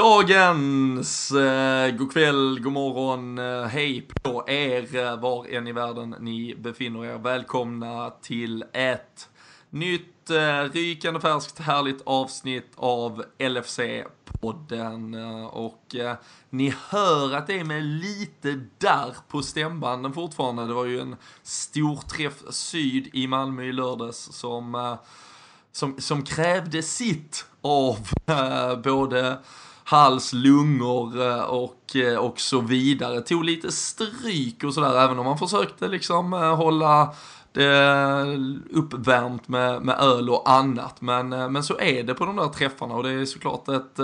Dagens, eh, god kväll, god morgon, eh, hej på er eh, var än i världen ni befinner er. Välkomna till ett nytt eh, rykande färskt härligt avsnitt av LFC-podden. Eh, och eh, ni hör att det är med lite där på stämbanden fortfarande. Det var ju en stor träff syd i Malmö i lördags som eh, som, som krävde sitt av eh, både hals, lungor eh, och, eh, och så vidare. Tog lite stryk och sådär, även om man försökte liksom eh, hålla det uppvärmt med, med öl och annat. Men, men så är det på de där träffarna och det är såklart ett,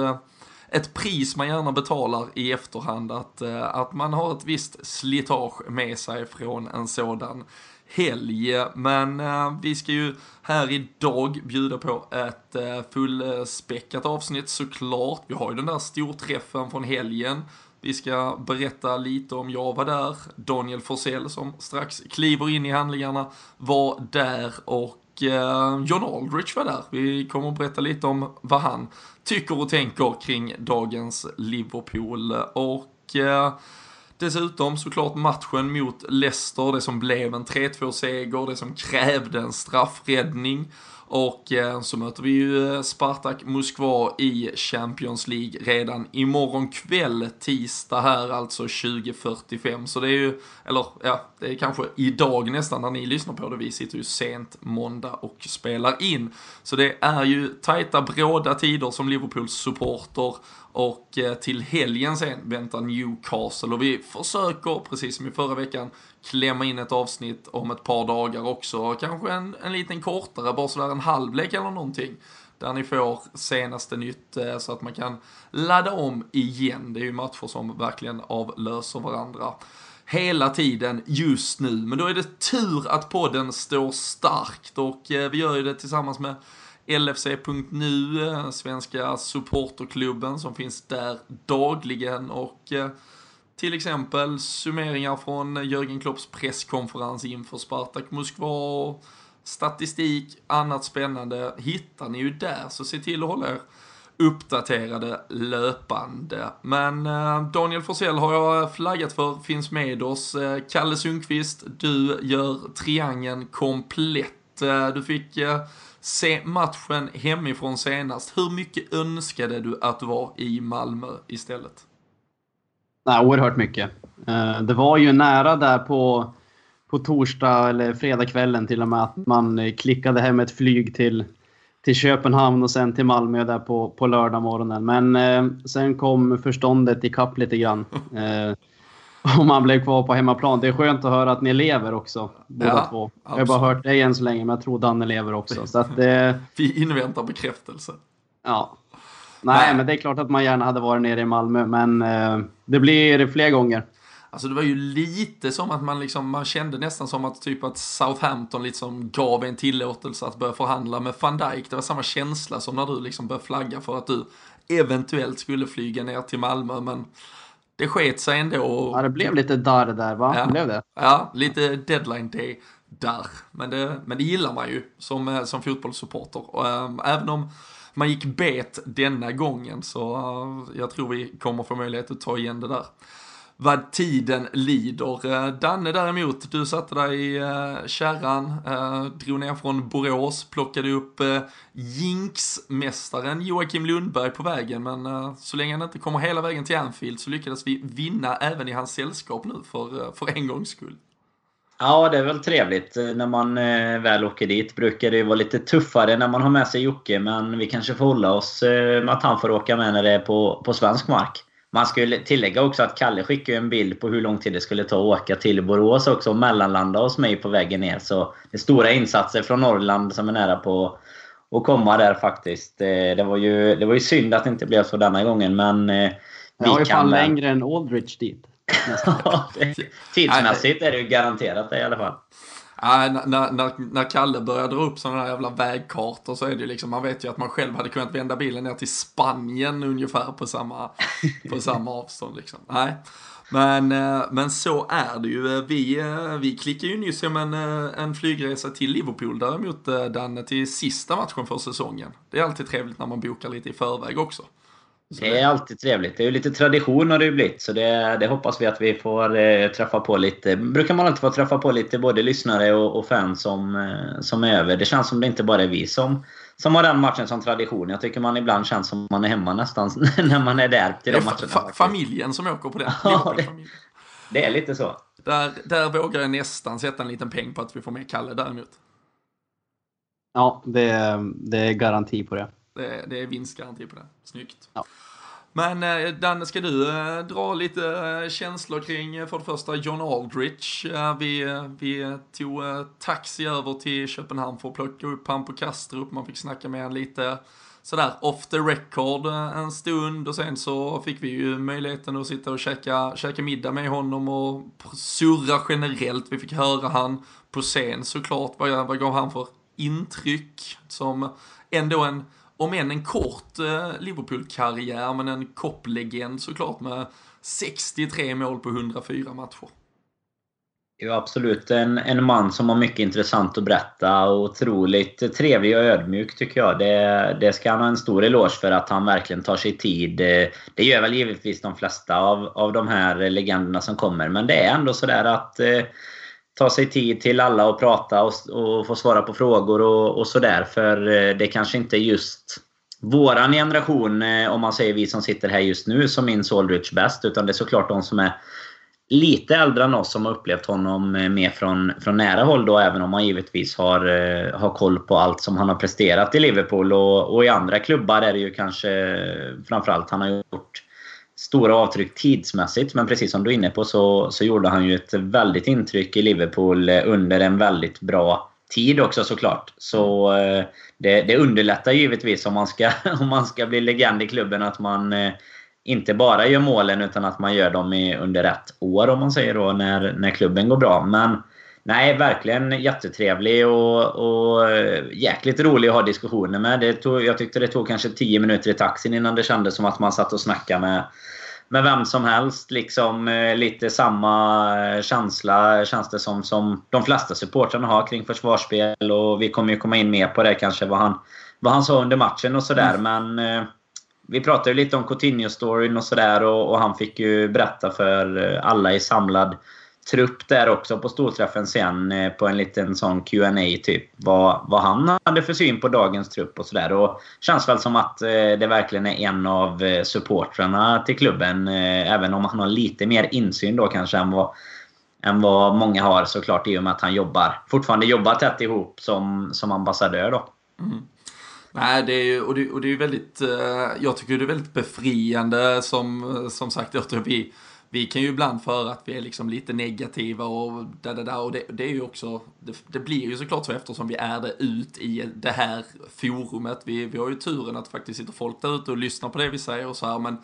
ett pris man gärna betalar i efterhand. Att, att man har ett visst slitage med sig från en sådan helg. Men eh, vi ska ju här idag bjuda på ett eh, fullspäckat avsnitt såklart. Vi har ju den där storträffen från helgen. Vi ska berätta lite om jag var där. Daniel Forsell som strax kliver in i handlingarna var där och eh, John Aldrich var där. Vi kommer att berätta lite om vad han tycker och tänker kring dagens Liverpool. Och eh, Dessutom såklart matchen mot Leicester, det som blev en 3-2-seger, det som krävde en straffräddning. Och eh, så möter vi ju eh, Spartak Moskva i Champions League redan imorgon kväll, tisdag här alltså 20.45. Så det är ju, eller ja, det är kanske idag nästan när ni lyssnar på det. Vi sitter ju sent måndag och spelar in. Så det är ju tajta bråda tider som Liverpools supporter och eh, till helgen sen väntar Newcastle och vi försöker, precis som i förra veckan, klämma in ett avsnitt om ett par dagar också. Kanske en, en liten kortare, bara sådär en halvlek eller någonting. Där ni får senaste nytt eh, så att man kan ladda om igen. Det är ju matcher som verkligen avlöser varandra hela tiden just nu. Men då är det tur att podden står starkt och eh, vi gör ju det tillsammans med LFC.nu, eh, svenska supporterklubben som finns där dagligen och till exempel summeringar från Jörgen Klopps presskonferens inför Spartak Moskva och statistik, annat spännande hittar ni ju där, så se till att hålla er uppdaterade löpande. Men eh, Daniel Forsell har jag flaggat för, finns med oss. Eh, Kalle Sundqvist, du gör triangeln komplett. Eh, du fick eh, se matchen hemifrån senast. Hur mycket önskade du att du var i Malmö istället? Nej, oerhört mycket. Eh, det var ju nära där på, på torsdag eller fredagskvällen till och med att man klickade hem ett flyg till, till Köpenhamn och sen till Malmö där på, på lördag morgonen. Men eh, sen kom förståndet ikapp lite grann. Eh, och man blev kvar på hemmaplan. Det är skönt att höra att ni lever också, båda ja, två. Jag har bara hört dig än så länge, men jag tror Danne lever också. Så att det... Vi inväntar bekräftelse. Ja. Nej, men det är klart att man gärna hade varit nere i Malmö, men eh, det blir fler gånger. Alltså det var ju lite som att man liksom, man kände nästan som att typ att Southampton liksom gav en tillåtelse att börja förhandla med van Dijk. Det var samma känsla som när du liksom började flagga för att du eventuellt skulle flyga ner till Malmö, men det sket sig ändå. Ja, det blev lite darr där va? Ja, blev det? ja lite deadline day där. Men det, men det gillar man ju som, eh, som fotbollssupporter. Och, ehm, även om man gick bet denna gången så eh, jag tror vi kommer få möjlighet att ta igen det där vad tiden lider. Eh, Danne däremot, du satte dig i kärran, drog ner från Borås, plockade upp Jinx-mästaren Joakim Lundberg på vägen, men så länge han inte kommer hela vägen till Anfield så lyckades vi vinna även i hans sällskap nu för, för en gångs skull. Ja, det är väl trevligt. När man eh, väl åker dit brukar det ju vara lite tuffare när man har med sig Jocke, men vi kanske får hålla oss eh, med att han får åka med när det är på, på svensk mark. Man ska ju tillägga också att Kalle skickade en bild på hur lång tid det skulle ta att åka till Borås också och mellanlanda hos mig på vägen ner. Så det är stora insatser från Norrland som är nära på att komma där faktiskt. Eh, det var ju, det var ju synd att det inte blev så denna gången men... Eh, vi har ju fan längre än Aldrich dit. Tidsmässigt är det ju garanterat det i alla fall. Ja, när, när, när Kalle börjar dra upp sådana här jävla vägkartor så är det ju liksom, man vet ju att man själv hade kunnat vända bilen ner till Spanien ungefär på samma, på samma avstånd liksom. Nej. Men, eh, men så är det ju. Eh, vi, eh, vi klickar ju nyss om en, en flygresa till Liverpool däremot, Danne, till sista matchen för säsongen. Det är alltid trevligt när man bokar lite i förväg också det är alltid trevligt. Det är ju lite tradition har det ju blivit. Så det, det hoppas vi att vi får eh, träffa på lite. brukar man alltid få träffa på lite både lyssnare och, och fans som, eh, som är över. Det känns som det inte bara är vi som, som har den matchen som tradition. Jag tycker man ibland känns som man är hemma nästan när man är där till de matcherna. Fa familjen som åker på det. Ja, det, det är lite så. Där, där vågar jag nästan sätta en liten peng på att vi får med Kalle däremot. Ja, det, det är garanti på det. Det, det är vinstgaranti på det. Snyggt. Ja. Men eh, Danne, ska du eh, dra lite eh, känslor kring för det första John Aldrich? Vi, vi tog taxi över till Köpenhamn för att plocka upp han på Kastrup. Man fick snacka med honom lite sådär off the record en stund och sen så fick vi ju möjligheten att sitta och käka, käka middag med honom och surra generellt. Vi fick höra han på scen såklart. Vad, vad gav han för intryck som ändå en om än en kort eh, Liverpool-karriär, men en kopplegend såklart med 63 mål på 104 matcher. Ja, absolut. En, en man som har mycket intressant att berätta. Otroligt trevlig och ödmjuk tycker jag. Det, det ska han ha en stor eloge för att han verkligen tar sig tid. Eh, det gör väl givetvis de flesta av, av de här legenderna som kommer. Men det är ändå sådär att eh, ta sig tid till alla och prata och, och få svara på frågor och, och sådär. För eh, det kanske inte är just våran generation, eh, om man säger vi som sitter här just nu, som minns Aldrich bäst. Utan det är såklart de som är lite äldre än oss som har upplevt honom eh, mer från, från nära håll då, även om man givetvis har, har koll på allt som han har presterat i Liverpool. Och, och i andra klubbar är det ju kanske framförallt han har gjort stora avtryck tidsmässigt. Men precis som du är inne på så, så gjorde han ju ett väldigt intryck i Liverpool eh, under en väldigt bra tid också såklart. Så eh, det, det underlättar givetvis om man, ska, om man ska bli legend i klubben att man eh, inte bara gör målen utan att man gör dem i, under rätt år om man säger då när, när klubben går bra. Men nej, verkligen jättetrevlig och, och jäkligt rolig att ha diskussioner med. Det tog, jag tyckte det tog kanske 10 minuter i taxin innan det kändes som att man satt och snackade med med vem som helst. Liksom, eh, lite samma eh, känsla känns det som, som de flesta supportrarna har kring försvarsspel. Och vi kommer ju komma in mer på det kanske, vad han, vad han sa under matchen och sådär. Mm. Men eh, vi pratade lite om Coutinho-storyn och sådär. Och, och, han fick ju berätta för eh, alla i samlad trupp där också på storträffen sen eh, på en liten sån Q&A typ. Vad, vad han hade för syn på dagens trupp och sådär. Och känns väl som att eh, det verkligen är en av eh, supportrarna till klubben. Även om han har lite mer insyn då kanske än vad, än vad många har såklart i och med att han jobbar, fortfarande jobbar tätt ihop som, som ambassadör då. Mm. Nej, det är ju, och det, och det är väldigt, jag tycker det är väldigt befriande som, som sagt, jag tror vi vi kan ju ibland föra att vi är liksom lite negativa och da, da, da, och det, det, är ju också, det, det, blir ju såklart så eftersom vi är det ut i det här forumet. Vi, vi har ju turen att faktiskt sitter folk där ute och lyssnar på det vi säger och så här, men,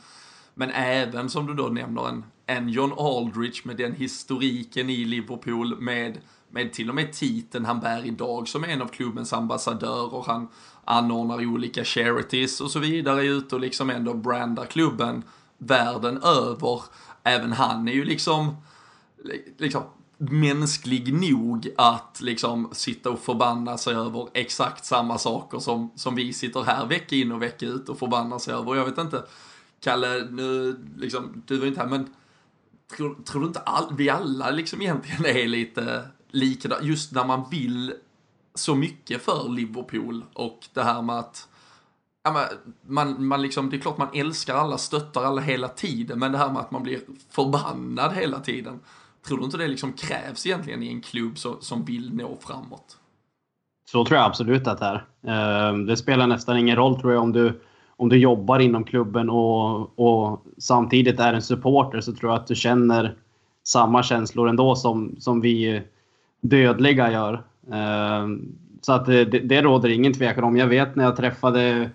men även som du då nämner en, en John Aldrich med den historiken i Liverpool med, med till och med titeln han bär idag som en av klubbens ambassadörer. Han anordnar olika charities och så vidare ut och liksom ändå brandar klubben världen över även han är ju liksom, liksom mänsklig nog att liksom sitta och förbanna sig över exakt samma saker som, som vi sitter här vecka in och vecka ut och förbannar sig över. Jag vet inte, Kalle, nu liksom, du var inte här, men tror, tror du inte all, vi alla liksom egentligen är lite likadana, just när man vill så mycket för Liverpool och det här med att Ja, man, man liksom, det är klart man älskar alla, stöttar alla hela tiden, men det här med att man blir förbannad hela tiden. Tror du inte det liksom krävs egentligen i en klubb så, som vill nå framåt? Så tror jag absolut att det är. Ehm, det spelar nästan ingen roll tror jag om du, om du jobbar inom klubben och, och samtidigt är en supporter så tror jag att du känner samma känslor ändå som, som vi dödliga gör. Ehm, så att det, det råder ingen tvekan om. Jag vet när jag träffade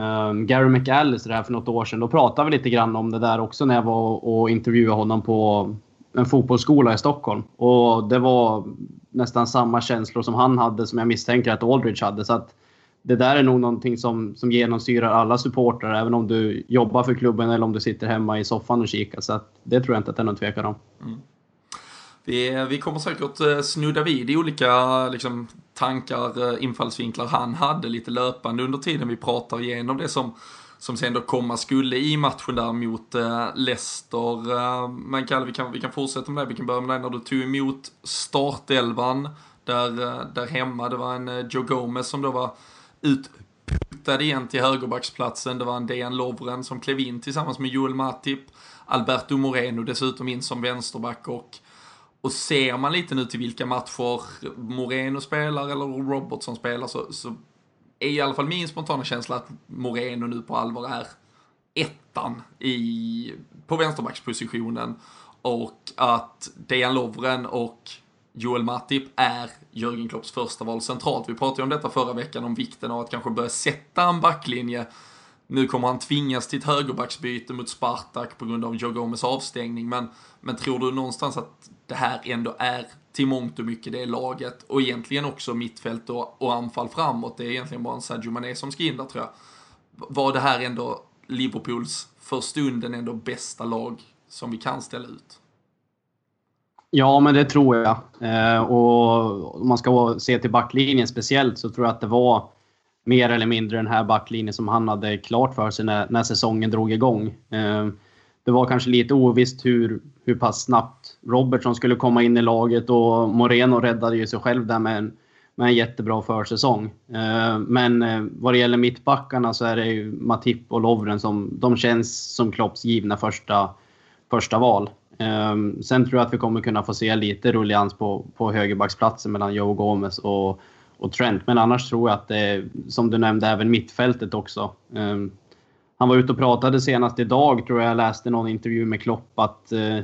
Um, Gary McAllister här för något år sedan. Då pratade vi lite grann om det där också när jag var och intervjuade honom på en fotbollsskola i Stockholm. Och det var nästan samma känslor som han hade som jag misstänker att Aldridge hade. Så att det där är nog någonting som, som genomsyrar alla supportrar, även om du jobbar för klubben eller om du sitter hemma i soffan och kikar. Så att det tror jag inte att det är någon tvekan om. Mm. Vi, vi kommer säkert eh, snudda vid i olika liksom, tankar, eh, infallsvinklar han hade lite löpande under tiden vi pratar igenom det som som sen då komma skulle i matchen där mot eh, Leicester. Eh, men Kalle, vi kan, vi kan fortsätta med det. Vi kan börja med det när du tog emot startelvan där, där hemma. Det var en Joe Gomez som då var utputtad igen till högerbacksplatsen. Det var en Dejan Lovren som klev in tillsammans med Joel Matip. Alberto Moreno dessutom in som vänsterback och och ser man lite nu till vilka matcher Moreno spelar eller Robertson spelar så, så är i alla fall min spontana känsla att Moreno nu på allvar är ettan i, på vänsterbackspositionen och att Dejan Lovren och Joel Matip är Jörgen Klopps första val centralt. Vi pratade ju om detta förra veckan, om vikten av att kanske börja sätta en backlinje. Nu kommer han tvingas till ett högerbacksbyte mot Spartak på grund av Joe Gomes avstängning, men, men tror du någonstans att det här ändå är till mångt och mycket det laget och egentligen också mittfält och, och anfall framåt. Det är egentligen bara en Sadio Mané som ska in där tror jag. Var det här ändå Liverpools för stunden ändå bästa lag som vi kan ställa ut? Ja, men det tror jag. Eh, och om man ska se till backlinjen speciellt så tror jag att det var mer eller mindre den här backlinjen som han hade klart för sig när, när säsongen drog igång. Ehm, det var kanske lite ovisst hur, hur pass snabbt Robertson skulle komma in i laget och Moreno räddade ju sig själv där med en, med en jättebra försäsong. Ehm, men eh, vad det gäller mittbackarna så är det ju Matip och Lovren som de känns som Klopps givna första, första val. Ehm, sen tror jag att vi kommer kunna få se lite rullians på, på högerbacksplatsen mellan Joe Gomez och, och Trent. Men annars tror jag att det är, som du nämnde, även mittfältet också. Ehm, han var ute och pratade senast idag, tror jag jag läste någon intervju med Klopp, att, eh,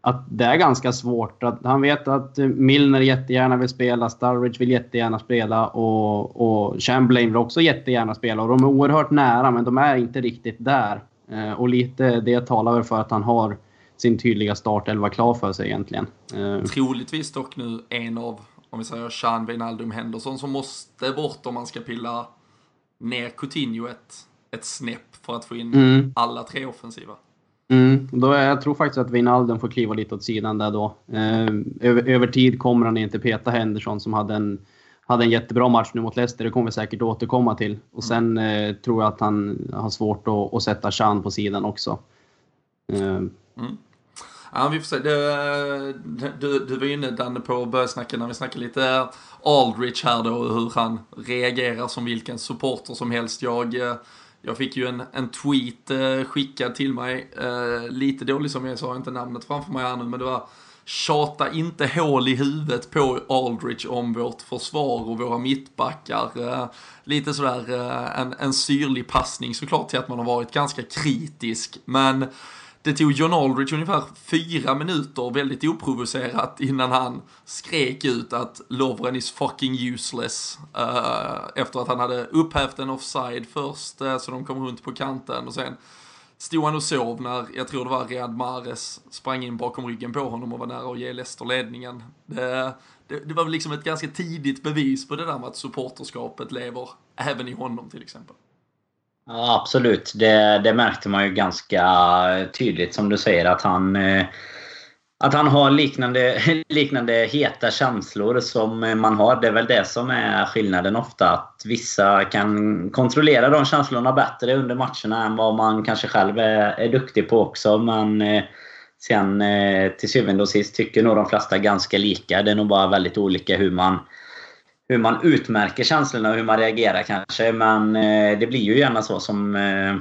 att det är ganska svårt. Att han vet att Milner jättegärna vill spela, Sturridge vill jättegärna spela och, och Chamberlain vill också jättegärna spela. Och de är oerhört nära, men de är inte riktigt där. Eh, och lite det talar väl för att han har sin tydliga startelva klar för sig egentligen. Eh, Troligtvis dock nu en av, om vi säger Sean Wijnaldum Henderson som måste bort om man ska pilla ner Coutinho ett, ett snäpp för att få in mm. alla tre offensiva. Mm. Då är, jag tror faktiskt att Wijnaldum får kliva lite åt sidan där då. Eh, över, över, tid kommer han inte peta Henderson som hade en, hade en jättebra match nu mot Leicester. Det kommer vi säkert återkomma till. Och sen eh, tror jag att han har svårt att, att sätta Chan på sidan också. Eh. Mm. Ja, vi får se. Du, du, du var inne Danne på att börja snacka när vi snackade lite Aldrich här då, hur han reagerar som vilken supporter som helst. Jag eh, jag fick ju en, en tweet eh, skickad till mig, eh, lite dålig som jag sa, inte namnet framför mig här nu, men det var Tjata inte hål i huvudet på Aldrich om vårt försvar och våra mittbackar. Lite sådär en, en syrlig passning såklart till att man har varit ganska kritisk, men det tog John Aldridge ungefär fyra minuter väldigt oprovocerat innan han skrek ut att Lovren is fucking useless. Uh, efter att han hade upphävt en offside först uh, så de kom runt på kanten och sen stod han och sov när, jag tror det var Riyad Mahrez sprang in bakom ryggen på honom och var nära att ge Leicester ledningen. Det, det, det var väl liksom ett ganska tidigt bevis på det där med att supporterskapet lever även i honom till exempel. Ja, absolut. Det, det märkte man ju ganska tydligt som du säger att han eh, att han har liknande, liknande heta känslor som man har. Det är väl det som är skillnaden ofta. Att vissa kan kontrollera de känslorna bättre under matcherna än vad man kanske själv är, är duktig på också. Men eh, sen eh, till syvende och sist tycker nog de flesta ganska lika. Det är nog bara väldigt olika hur man hur man utmärker känslorna och hur man reagerar kanske. Men eh, det blir ju gärna så som, eh,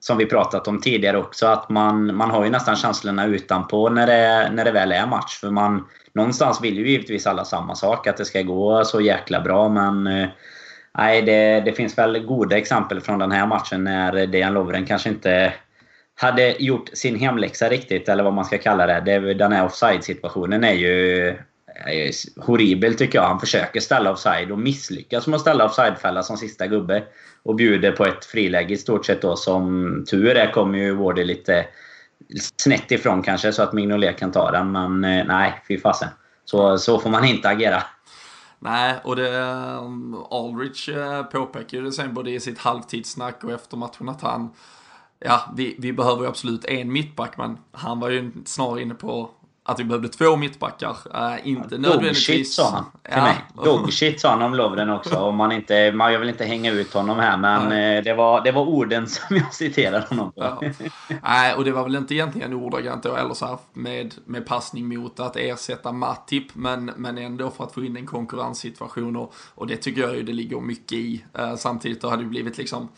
som vi pratat om tidigare också. Att man, man har ju nästan känslorna utanpå när det, när det väl är match. För man, någonstans vill ju givetvis alla samma sak. Att det ska gå så jäkla bra. Men eh, nej, det, det finns väl goda exempel från den här matchen när Dejan Lovren kanske inte hade gjort sin hemläxa riktigt, eller vad man ska kalla det. Den här offside-situationen är ju Eh, är horribel tycker jag. Han försöker ställa offside och misslyckas med att ställa offsidefälla som sista gubbe. Och bjuder på ett friläge i stort sett då. Som tur är kommer ju Wardy lite snett ifrån kanske så att Mignolet kan ta den. Men eh, nej, fy fasen. Så, så får man inte agera. Nej, och det, eh, Aldrich påpekar ju det sen både i sitt halvtidssnack och efter matchen att han, ja, vi, vi behöver ju absolut en mittback, men han var ju snarare inne på att vi behövde två mittbackar. Uh, inte ja, nödvändigtvis... Dogshit sa han till ja. mig. Dogshit sa han om Lovren också. Om man inte, man, jag vill inte hänga ut honom här, men uh, det, var, det var orden som jag citerade honom på. Nej, ja. och det var väl inte egentligen ordagrant då, eller så här med, med passning mot att ersätta Matip, men, men ändå för att få in en konkurrenssituation och, och det tycker jag ju det ligger mycket i. Eh, samtidigt då hade det blivit liksom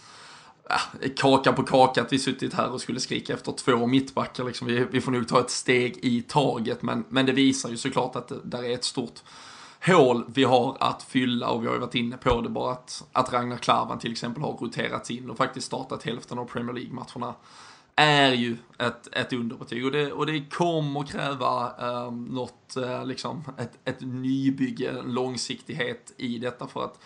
ja, kaka på kaka att vi suttit här och skulle skrika efter två mittbackar. Liksom. Vi, vi får nog ta ett steg i taget, men, men det visar ju såklart att det där är ett stort hål vi har att fylla och vi har ju varit inne på det bara att, att Ragnar Klavan till exempel har roterats in och faktiskt startat hälften av Premier League-matcherna är ju ett, ett underbetyg och det, och det kommer kräva eh, något, eh, liksom, ett, ett nybygge, en långsiktighet i detta för att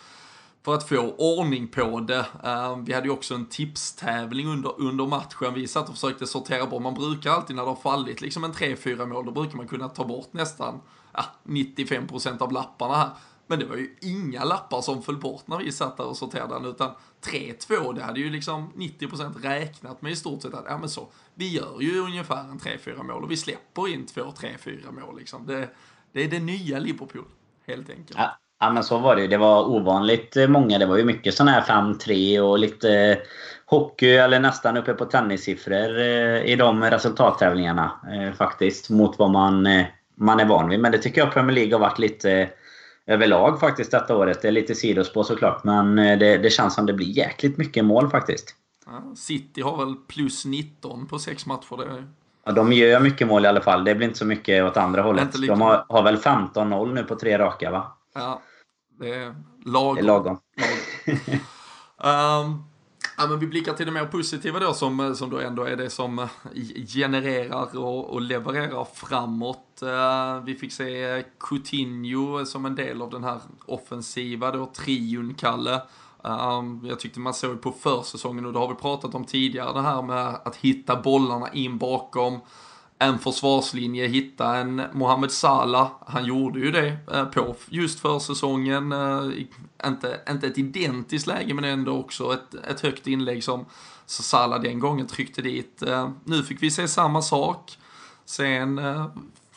för att få ordning på det. Uh, vi hade ju också en tipstävling under, under matchen. Vi satt och försökte sortera bort. Man brukar alltid när det har fallit liksom en 3-4 mål, då brukar man kunna ta bort nästan ja, 95% av lapparna här. Men det var ju inga lappar som föll bort när vi satt där och sorterade den, utan 3-2, det hade ju liksom 90% räknat med i stort sett att, ja men så, vi gör ju ungefär en 3-4 mål och vi släpper in 2, 3, 4 mål liksom. Det, det är det nya Liverpool, helt enkelt. Ja. Ja men så var det Det var ovanligt många. Det var ju mycket sådana här 5-3 och lite hockey eller nästan uppe på tennissiffror eh, i de resultattävlingarna. Eh, faktiskt. Mot vad man, eh, man är van vid. Men det tycker jag Premier League har varit lite överlag faktiskt detta året. Det är lite sidospår såklart. Men det, det känns som det blir jäkligt mycket mål faktiskt. City har väl plus 19 på sex matcher. Det Ja, de gör mycket mål i alla fall. Det blir inte så mycket åt andra hållet. De har, har väl 15-0 nu på tre raka va? Ja, det är lagom. Det är lagom. um, ja, men vi blickar till det mer positiva då som, som då ändå är det som genererar och, och levererar framåt. Uh, vi fick se Coutinho som en del av den här offensiva då, trion Kalle. Um, jag tyckte man såg på försäsongen och det har vi pratat om tidigare det här med att hitta bollarna in bakom en försvarslinje, hitta en Mohamed Salah. Han gjorde ju det eh, på just försäsongen. Eh, inte, inte ett identiskt läge men ändå också ett, ett högt inlägg som Salah den gången tryckte dit. Eh, nu fick vi se samma sak. Sen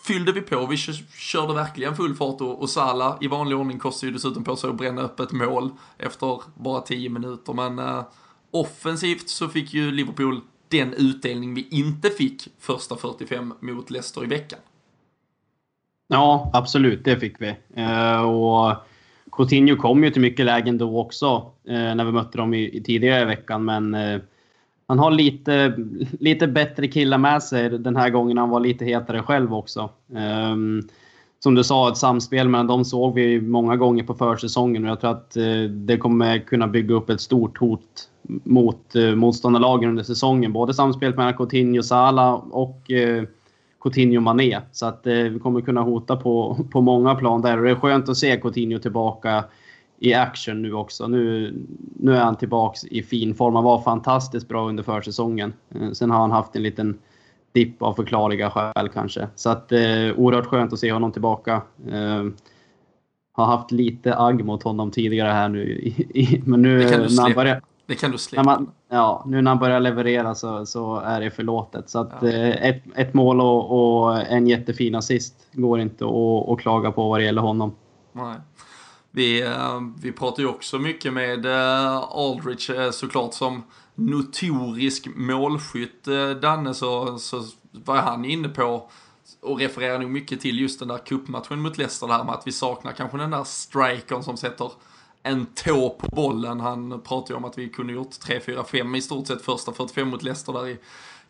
fyllde vi på, vi körde verkligen full fart och, och Salah i vanlig ordning kostade ju dessutom på sig att bränna upp ett mål efter bara 10 minuter. Men offensivt så fick ju Liverpool den utdelning vi inte fick första 45 mot Leicester i veckan. Ja, absolut, det fick vi. Eh, och Coutinho kom ju till mycket lägen då också, eh, när vi mötte dem i, tidigare i veckan, men eh, han har lite, lite bättre killar med sig den här gången. Han var lite hetare själv också. Ehm, som du sa, ett samspel mellan dem såg vi många gånger på försäsongen och jag tror att det kommer kunna bygga upp ett stort hot mot uh, motståndarlagen under säsongen. Både samspelet mellan Coutinho och Salah och uh, Coutinho Mané. Så att uh, vi kommer kunna hota på, på många plan där. Och det är skönt att se Coutinho tillbaka i action nu också. Nu, nu är han tillbaka i fin form. Han var fantastiskt bra under försäsongen. Sen har han haft en liten dipp av förklarliga skäl kanske. Så att eh, oerhört skönt att se honom tillbaka. Eh, har haft lite agg mot honom tidigare här nu. I, i, men nu när han börjar, det kan du släppa. Man, ja, nu när han börjar leverera så, så är det förlåtet. Så att, ja. eh, ett, ett mål och, och, en jättefin assist går inte att, klaga på vad det gäller honom. Nej. Vi, uh, vi pratar ju också mycket med uh, Aldrich såklart som notorisk målskytt, Danne, så, så var han inne på och refererar nog mycket till just den där kuppmatchen mot Leicester, det här med att vi saknar kanske den där strikern som sätter en tå på bollen. Han pratade ju om att vi kunde gjort 3-4-5 i stort sett första 45 mot Leicester där i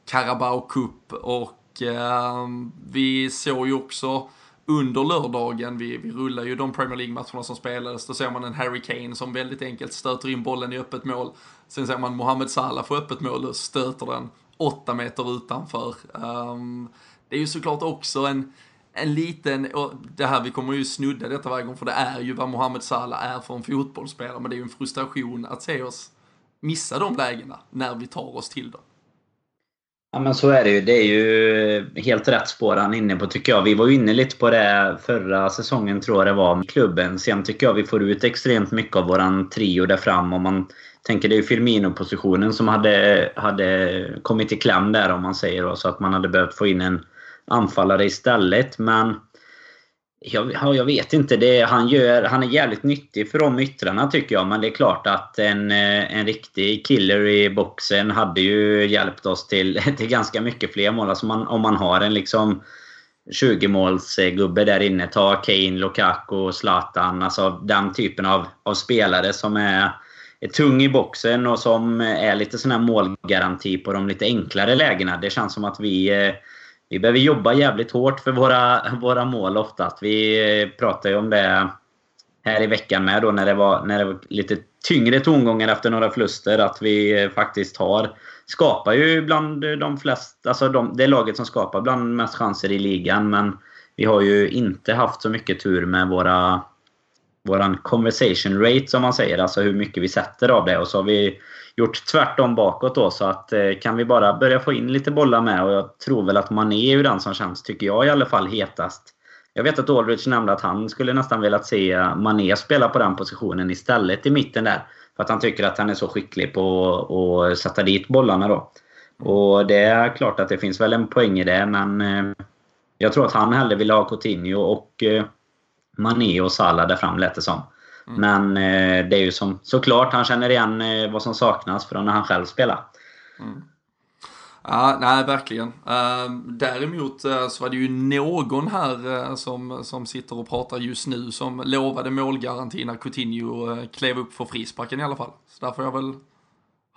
Carabao Cup och eh, vi såg ju också under lördagen, vi, vi rullar ju de Premier League-matcherna som spelades, då ser man en Harry Kane som väldigt enkelt stöter in bollen i öppet mål. Sen ser man Mohamed Salah få öppet mål och stöter den åtta meter utanför. Um, det är ju såklart också en, en liten, och det här, vi kommer ju snudda detta varje gång, för det är ju vad Mohamed Salah är för en fotbollsspelare, men det är ju en frustration att se oss missa de lägena när vi tar oss till dem. Ja men så är det ju. Det är ju helt rätt spår han är inne på tycker jag. Vi var ju inne lite på det förra säsongen tror jag det var med klubben. Sen tycker jag vi får ut extremt mycket av våran trio där fram. Om man tänker det är ju Firmino-positionen som hade, hade kommit i kläm där om man säger så. Att man hade behövt få in en anfallare istället. Men jag, jag vet inte. Det, han, gör, han är jävligt nyttig för de yttrarna tycker jag. Men det är klart att en, eh, en riktig killer i boxen hade ju hjälpt oss till, till ganska mycket fler mål. Alltså man, om man har en liksom 20-målsgubbe där inne. Ta Kane, Lukaku, Zlatan. Alltså den typen av, av spelare som är, är tung i boxen och som är lite sån här målgaranti på de lite enklare lägena. Det känns som att vi eh, vi behöver jobba jävligt hårt för våra, våra mål ofta. Vi eh, pratade ju om det här i veckan med då när det var, när det var lite tyngre tongångar efter några förluster. Att vi eh, faktiskt har skapar ju bland de flesta, alltså de, det laget som skapar bland mest chanser i ligan. Men vi har ju inte haft så mycket tur med våra våran conversation rate som man säger. Alltså hur mycket vi sätter av det. Och så har vi gjort tvärtom bakåt då. Så att eh, kan vi bara börja få in lite bollar med. Och jag tror väl att Mané är ju den som känns, tycker jag i alla fall, hetast. Jag vet att Aldrich nämnde att han skulle nästan velat se eh, Mané spela på den positionen istället i mitten där. För att han tycker att han är så skicklig på att sätta dit bollarna då. Och det är klart att det finns väl en poäng i det, men eh, jag tror att han hellre vill ha Coutinho och eh, Mané och Salah där fram lät det som. Mm. Men eh, det är ju som såklart han känner igen eh, vad som saknas från när han själv spelar. Mm. Ja, nej verkligen. Uh, däremot uh, så var det ju någon här uh, som, som sitter och pratar just nu som lovade målgaranti när Coutinho uh, klev upp för frisparken i alla fall. Så där får jag väl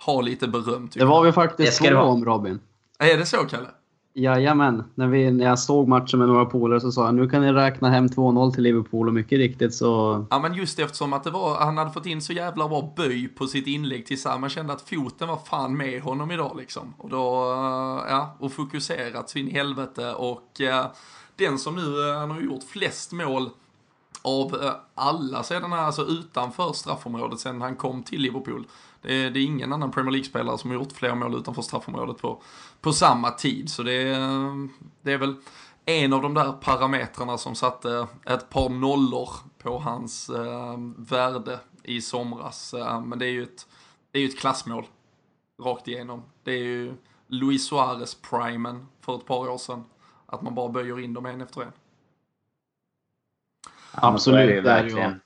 ha lite beröm. Det var vi faktiskt två om Robin. Är det så Kalle? Jajamän. När, vi, när jag såg matchen med några polare så sa jag nu kan ni räkna hem 2-0 till Liverpool och mycket riktigt så... Ja men just eftersom att det var, han hade fått in så jävla bra böj på sitt inlägg till Man kände att foten var fan med honom idag liksom. Och då, eh, ja, och fokuserat så in i helvete och eh, den som nu, eh, han har gjort flest mål av eh, alla sedan, alltså utanför straffområdet sen han kom till Liverpool. Det är, det är ingen annan Premier League-spelare som har gjort fler mål utanför straffområdet på, på samma tid. Så det är, det är väl en av de där parametrarna som satte ett par nollor på hans eh, värde i somras. Eh, men det är ju ett, det är ju ett klassmål rakt igenom. Det är ju Luis Suarez-primen för ett par år sedan. Att man bara böjer in dem en efter en. Absolut, det är, det verkligen.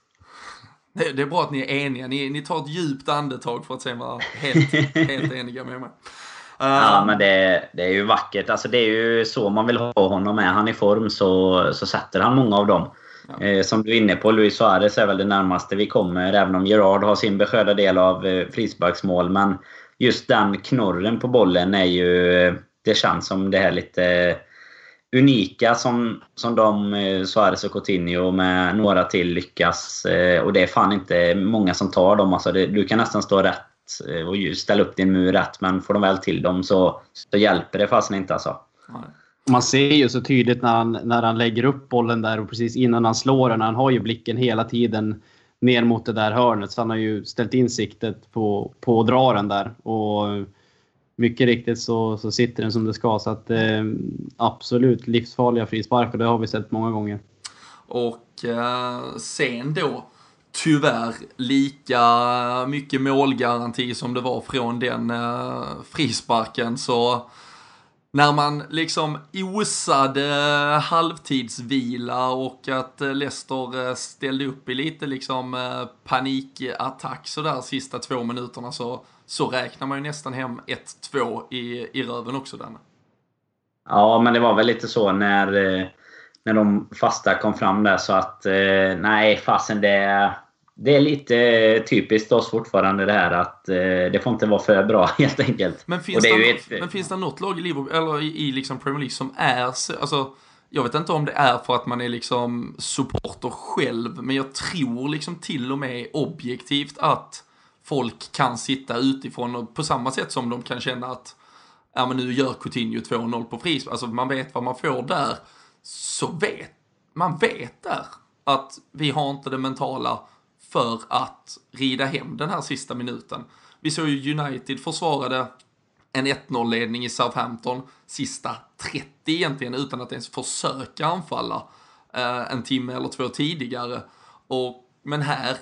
Det, det, är bra att ni är eniga. Ni, ni tar ett djupt andetag för att sen vara helt, helt eniga med mig. Uh, ja, men det, det, är ju vackert. Alltså, det är ju så man vill ha honom. Är han i form så, så sätter han många av dem. Ja. Eh, som du är inne på, Luis Suarez är väl det närmaste vi kommer. Även om Gerard har sin beskärda del av eh, frisparksmål. Men just den knorren på bollen är ju... Det känns som det här lite unika som, som de, eh, Suarez och Coutinho med några till lyckas. Eh, och det är fan inte många som tar dem. Alltså det, du kan nästan stå rätt eh, och ställa upp din mur rätt. Men får de väl till dem så, så hjälper det fasen inte alltså. Man ser ju så tydligt när han, när han lägger upp bollen där och precis innan han slår den. Han har ju blicken hela tiden ner mot det där hörnet. Så han har ju ställt in siktet på, på att dra den där. Och mycket riktigt så, så sitter den som det ska. Så att, eh, absolut livsfarliga frisparkar, det har vi sett många gånger. Och eh, sen då, tyvärr, lika mycket målgaranti som det var från den eh, frisparken så när man liksom osade halvtidsvila och att eh, Leicester eh, ställde upp i lite liksom eh, panikattack sådär sista två minuterna så så räknar man ju nästan hem 1-2 i, i röven också Danne. Ja, men det var väl lite så när, eh, när de fasta kom fram där så att eh, nej, fasen det, det är lite typiskt oss fortfarande det här att eh, det får inte vara för bra helt enkelt. Men finns, det, det ett... men finns det något lag i, Liverpool, eller i, i liksom Premier League som är alltså jag vet inte om det är för att man är liksom supporter själv, men jag tror liksom till och med objektivt att folk kan sitta utifrån och på samma sätt som de kan känna att ja men nu gör Coutinho 2-0 på frispark, alltså man vet vad man får där, så vet man vet där att vi har inte det mentala för att rida hem den här sista minuten. Vi såg ju United försvarade en 1-0-ledning i Southampton sista 30 egentligen utan att ens försöka anfalla eh, en timme eller två tidigare. Och, men här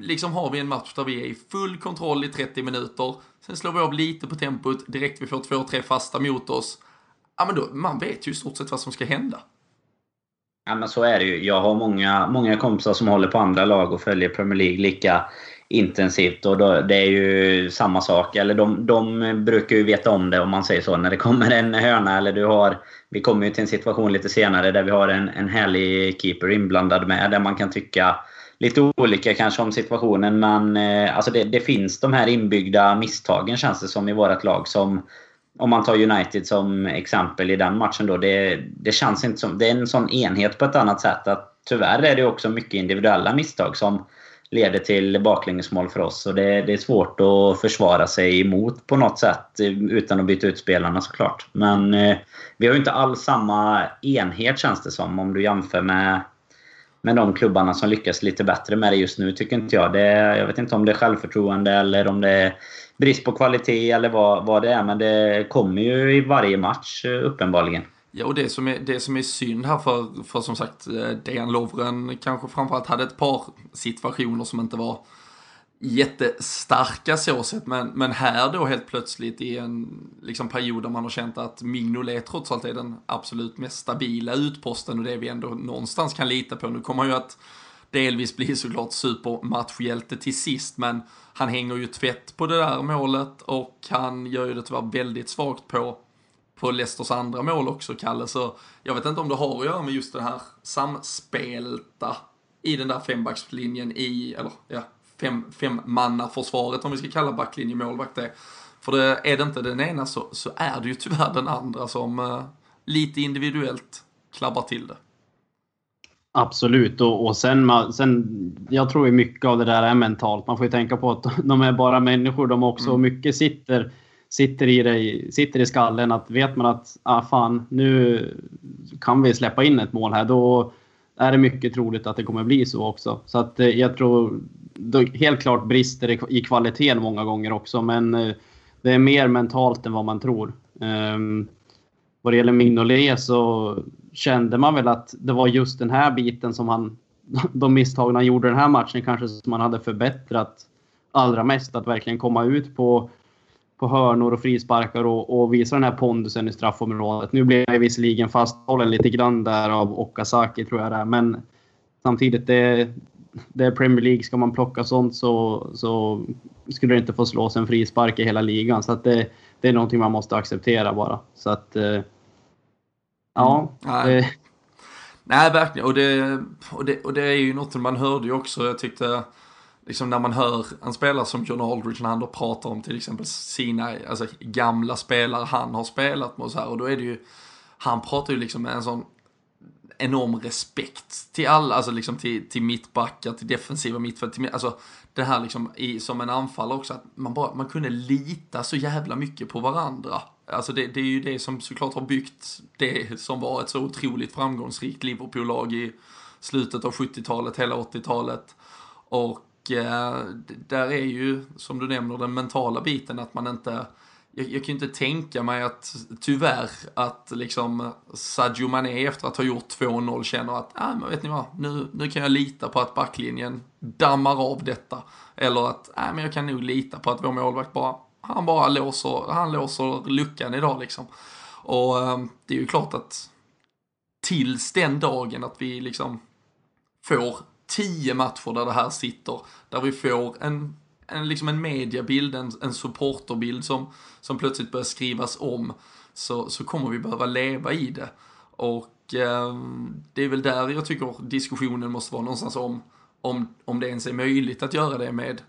liksom har vi en match där vi är i full kontroll i 30 minuter. Sen slår vi av lite på tempot direkt vi får två, tre fasta mot oss. ja men då, man vet ju i stort sett vad som ska hända. Ja men så är det ju. Jag har många, många kompisar som håller på andra lag och följer Premier League lika intensivt. Och då, det är ju samma sak. Eller de, de brukar ju veta om det om man säger så. När det kommer en hörna eller du har... Vi kommer ju till en situation lite senare där vi har en, en härlig keeper inblandad med. Där man kan tycka lite olika kanske om situationen. Men eh, alltså det, det, finns de här inbyggda misstagen känns det som i vårt lag. Som, om man tar United som exempel i den matchen då. Det, det känns inte som... Det är en sån enhet på ett annat sätt. att Tyvärr är det också mycket individuella misstag som leder till baklängesmål för oss. Och det, det, är svårt att försvara sig emot på något sätt eh, utan att byta ut spelarna såklart. Men eh, vi har ju inte alls samma enhet känns det som om du jämför med, med de klubbarna som lyckas lite bättre med det just nu tycker inte jag. Det, jag vet inte om det är självförtroende eller om det är brist på kvalitet eller vad, vad det är. Men det kommer ju i varje match eh, uppenbarligen. Ja, och det som är, det som är synd här för, för som sagt, eh, Dejan Lovren kanske framförallt hade ett par situationer som inte var jättestarka så sett, men, men här då helt plötsligt i en liksom, period där man har känt att Mignolet trots allt är den absolut mest stabila utposten och det vi ändå någonstans kan lita på. Nu kommer han ju att delvis bli såklart supermatchhjälte till sist, men han hänger ju tvätt på det där målet och han gör ju det tyvärr väldigt svagt på på Leicesters andra mål också, Kalle. Så jag vet inte om det har att göra med just det här samspelta i den där fembackslinjen i, eller ja, fem, femmannaförsvaret om vi ska kalla backlinje målvakt det. För det, är det inte den ena så, så är det ju tyvärr den andra som uh, lite individuellt klabbar till det. Absolut, och, och sen, sen, jag tror ju mycket av det där är mentalt. Man får ju tänka på att de är bara människor de också. Mm. mycket sitter sitter i, dig, sitter i skallen att vet man att ah, fan, nu kan vi släppa in ett mål här, då är det mycket troligt att det kommer bli så också. Så att eh, jag tror helt klart brister i kvaliteten många gånger också, men eh, det är mer mentalt än vad man tror. Ehm, vad det gäller Mignolet så kände man väl att det var just den här biten som han, de misstagen han gjorde den här matchen kanske som man hade förbättrat allra mest. Att verkligen komma ut på på hörnor och frisparkar och, och visa den här pondusen i straffområdet. Nu blev jag visserligen fasthållen lite grann där av Okazaki tror jag det är, men samtidigt det, det är Premier League. Ska man plocka sånt så, så skulle det inte få slås en frispark i hela ligan. Så att det, det är någonting man måste acceptera bara. Så att... Eh, ja. Mm. Nej. Nej, verkligen. Och det, och, det, och det är ju något man hörde ju också. Jag tyckte liksom när man hör en spelare som John Aldridge när han då pratar om till exempel sina alltså, gamla spelare han har spelat med och så här och då är det ju, han pratar ju liksom med en sån enorm respekt till alla, alltså liksom till, till mittbackar, till defensiva mittfält, till, alltså det här liksom i, som en anfallare också, att man bara, man kunde lita så jävla mycket på varandra. Alltså det, det är ju det som såklart har byggt det som var ett så otroligt framgångsrikt Liverpool-lag i slutet av 70-talet, hela 80-talet. Och eh, där är ju, som du nämner, den mentala biten att man inte jag, jag kan ju inte tänka mig att, tyvärr, att liksom Sadio Mané efter att ha gjort 2-0 känner att, ah, men vet ni vad, nu, nu kan jag lita på att backlinjen dammar av detta. Eller att, nej ah, men jag kan nog lita på att vår målvakt bara, han bara låser, han låser luckan idag liksom. Och ehm, det är ju klart att tills den dagen att vi liksom får tio matcher där det här sitter, där vi får en, en, liksom en mediabild, en, en supporterbild som, som plötsligt börjar skrivas om, så, så kommer vi behöva leva i det. Och eh, det är väl där jag tycker diskussionen måste vara någonstans om, om, om det ens är möjligt att göra det med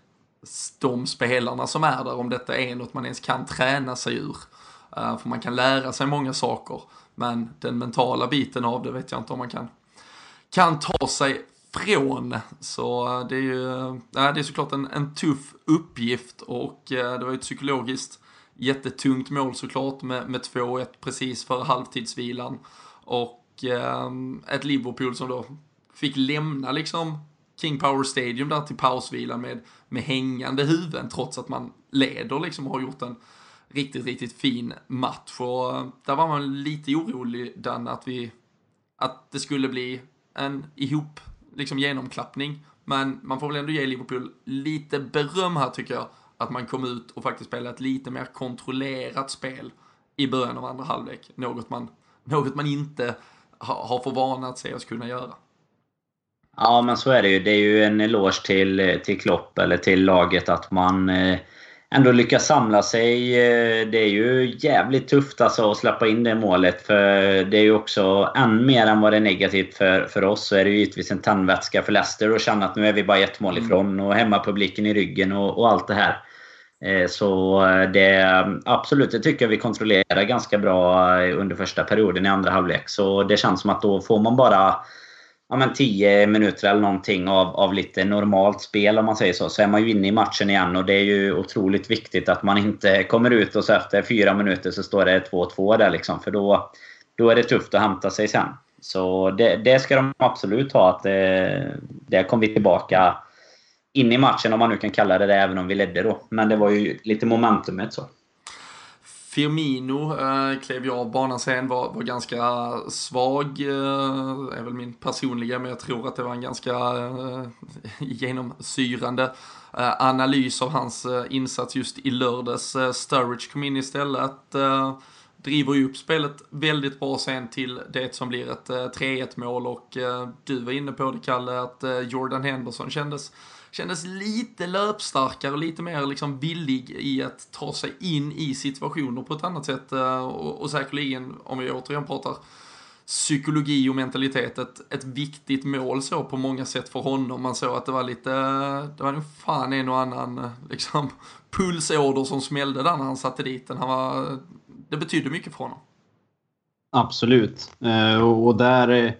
de spelarna som är där, om detta är något man ens kan träna sig ur. Uh, för man kan lära sig många saker, men den mentala biten av det vet jag inte om man kan, kan ta sig från. Så eh, det är ju eh, det är såklart en, en tuff uppgift och eh, det var ju ett psykologiskt jättetungt mål såklart med, med 2-1 precis före halvtidsvilan. Och eh, ett Liverpool som då fick lämna liksom King Power Stadium där till pausvilan med, med hängande huvuden trots att man leder liksom och har gjort en riktigt, riktigt fin match. Och där var man lite orolig den att vi, att det skulle bli en ihop liksom genomklappning. Men man får väl ändå ge Liverpool lite beröm här tycker jag. Att man kom ut och faktiskt spelade ett lite mer kontrollerat spel i början av andra halvlek. Något man, något man inte har, har för vana att se oss kunna göra. Ja, men så är det ju. Det är ju en eloge till, eh, till Klopp, eller till laget, att man eh, ändå lyckas samla sig. Eh, det är ju jävligt tufft alltså att släppa in det målet. För det är ju också, än mer än vad det är negativt för, för oss, så är det ju givetvis en tändvätska för Leicester att känna att nu är vi bara ett mål mm. ifrån. Och hemmapubliken i ryggen och, och allt det här. Eh, så det, absolut, det tycker jag vi kontrollerar ganska bra under första perioden i andra halvlek. Så det känns som att då får man bara ja, men 10 minuter eller någonting av, av lite normalt spel om man säger så. Så är man ju inne i matchen igen och det är ju otroligt viktigt att man inte kommer ut och så efter fyra minuter så står det 2-2 där liksom. För då, då är det tufft att hämta sig sen. Så det, det ska de absolut ha. Att eh, det, kom vi tillbaka in i matchen om man nu kan kalla det det, även om vi ledde då. Men det var ju lite momentumet så. Firmino eh, klev jag av banan sen, var, var ganska svag, eh, är väl min personliga, men jag tror att det var en ganska eh, genomsyrande eh, analys av hans eh, insats just i lördags. Eh, Sturridge kom in istället, eh, driver ju upp spelet väldigt bra sen till det som blir ett eh, 3-1 mål och eh, du var inne på det Kalle, att eh, Jordan Henderson kändes kändes lite löpstarkare och lite mer liksom villig i att ta sig in i situationer på ett annat sätt. Eh, och, och säkerligen, om vi återigen pratar psykologi och mentalitet, ett, ett viktigt mål så på många sätt för honom. Man såg att det var lite, det var nog fan en och annan liksom pulsåder som smällde där när han satte dit den. Han var, det betyder mycket för honom. Absolut. Eh, och där eh,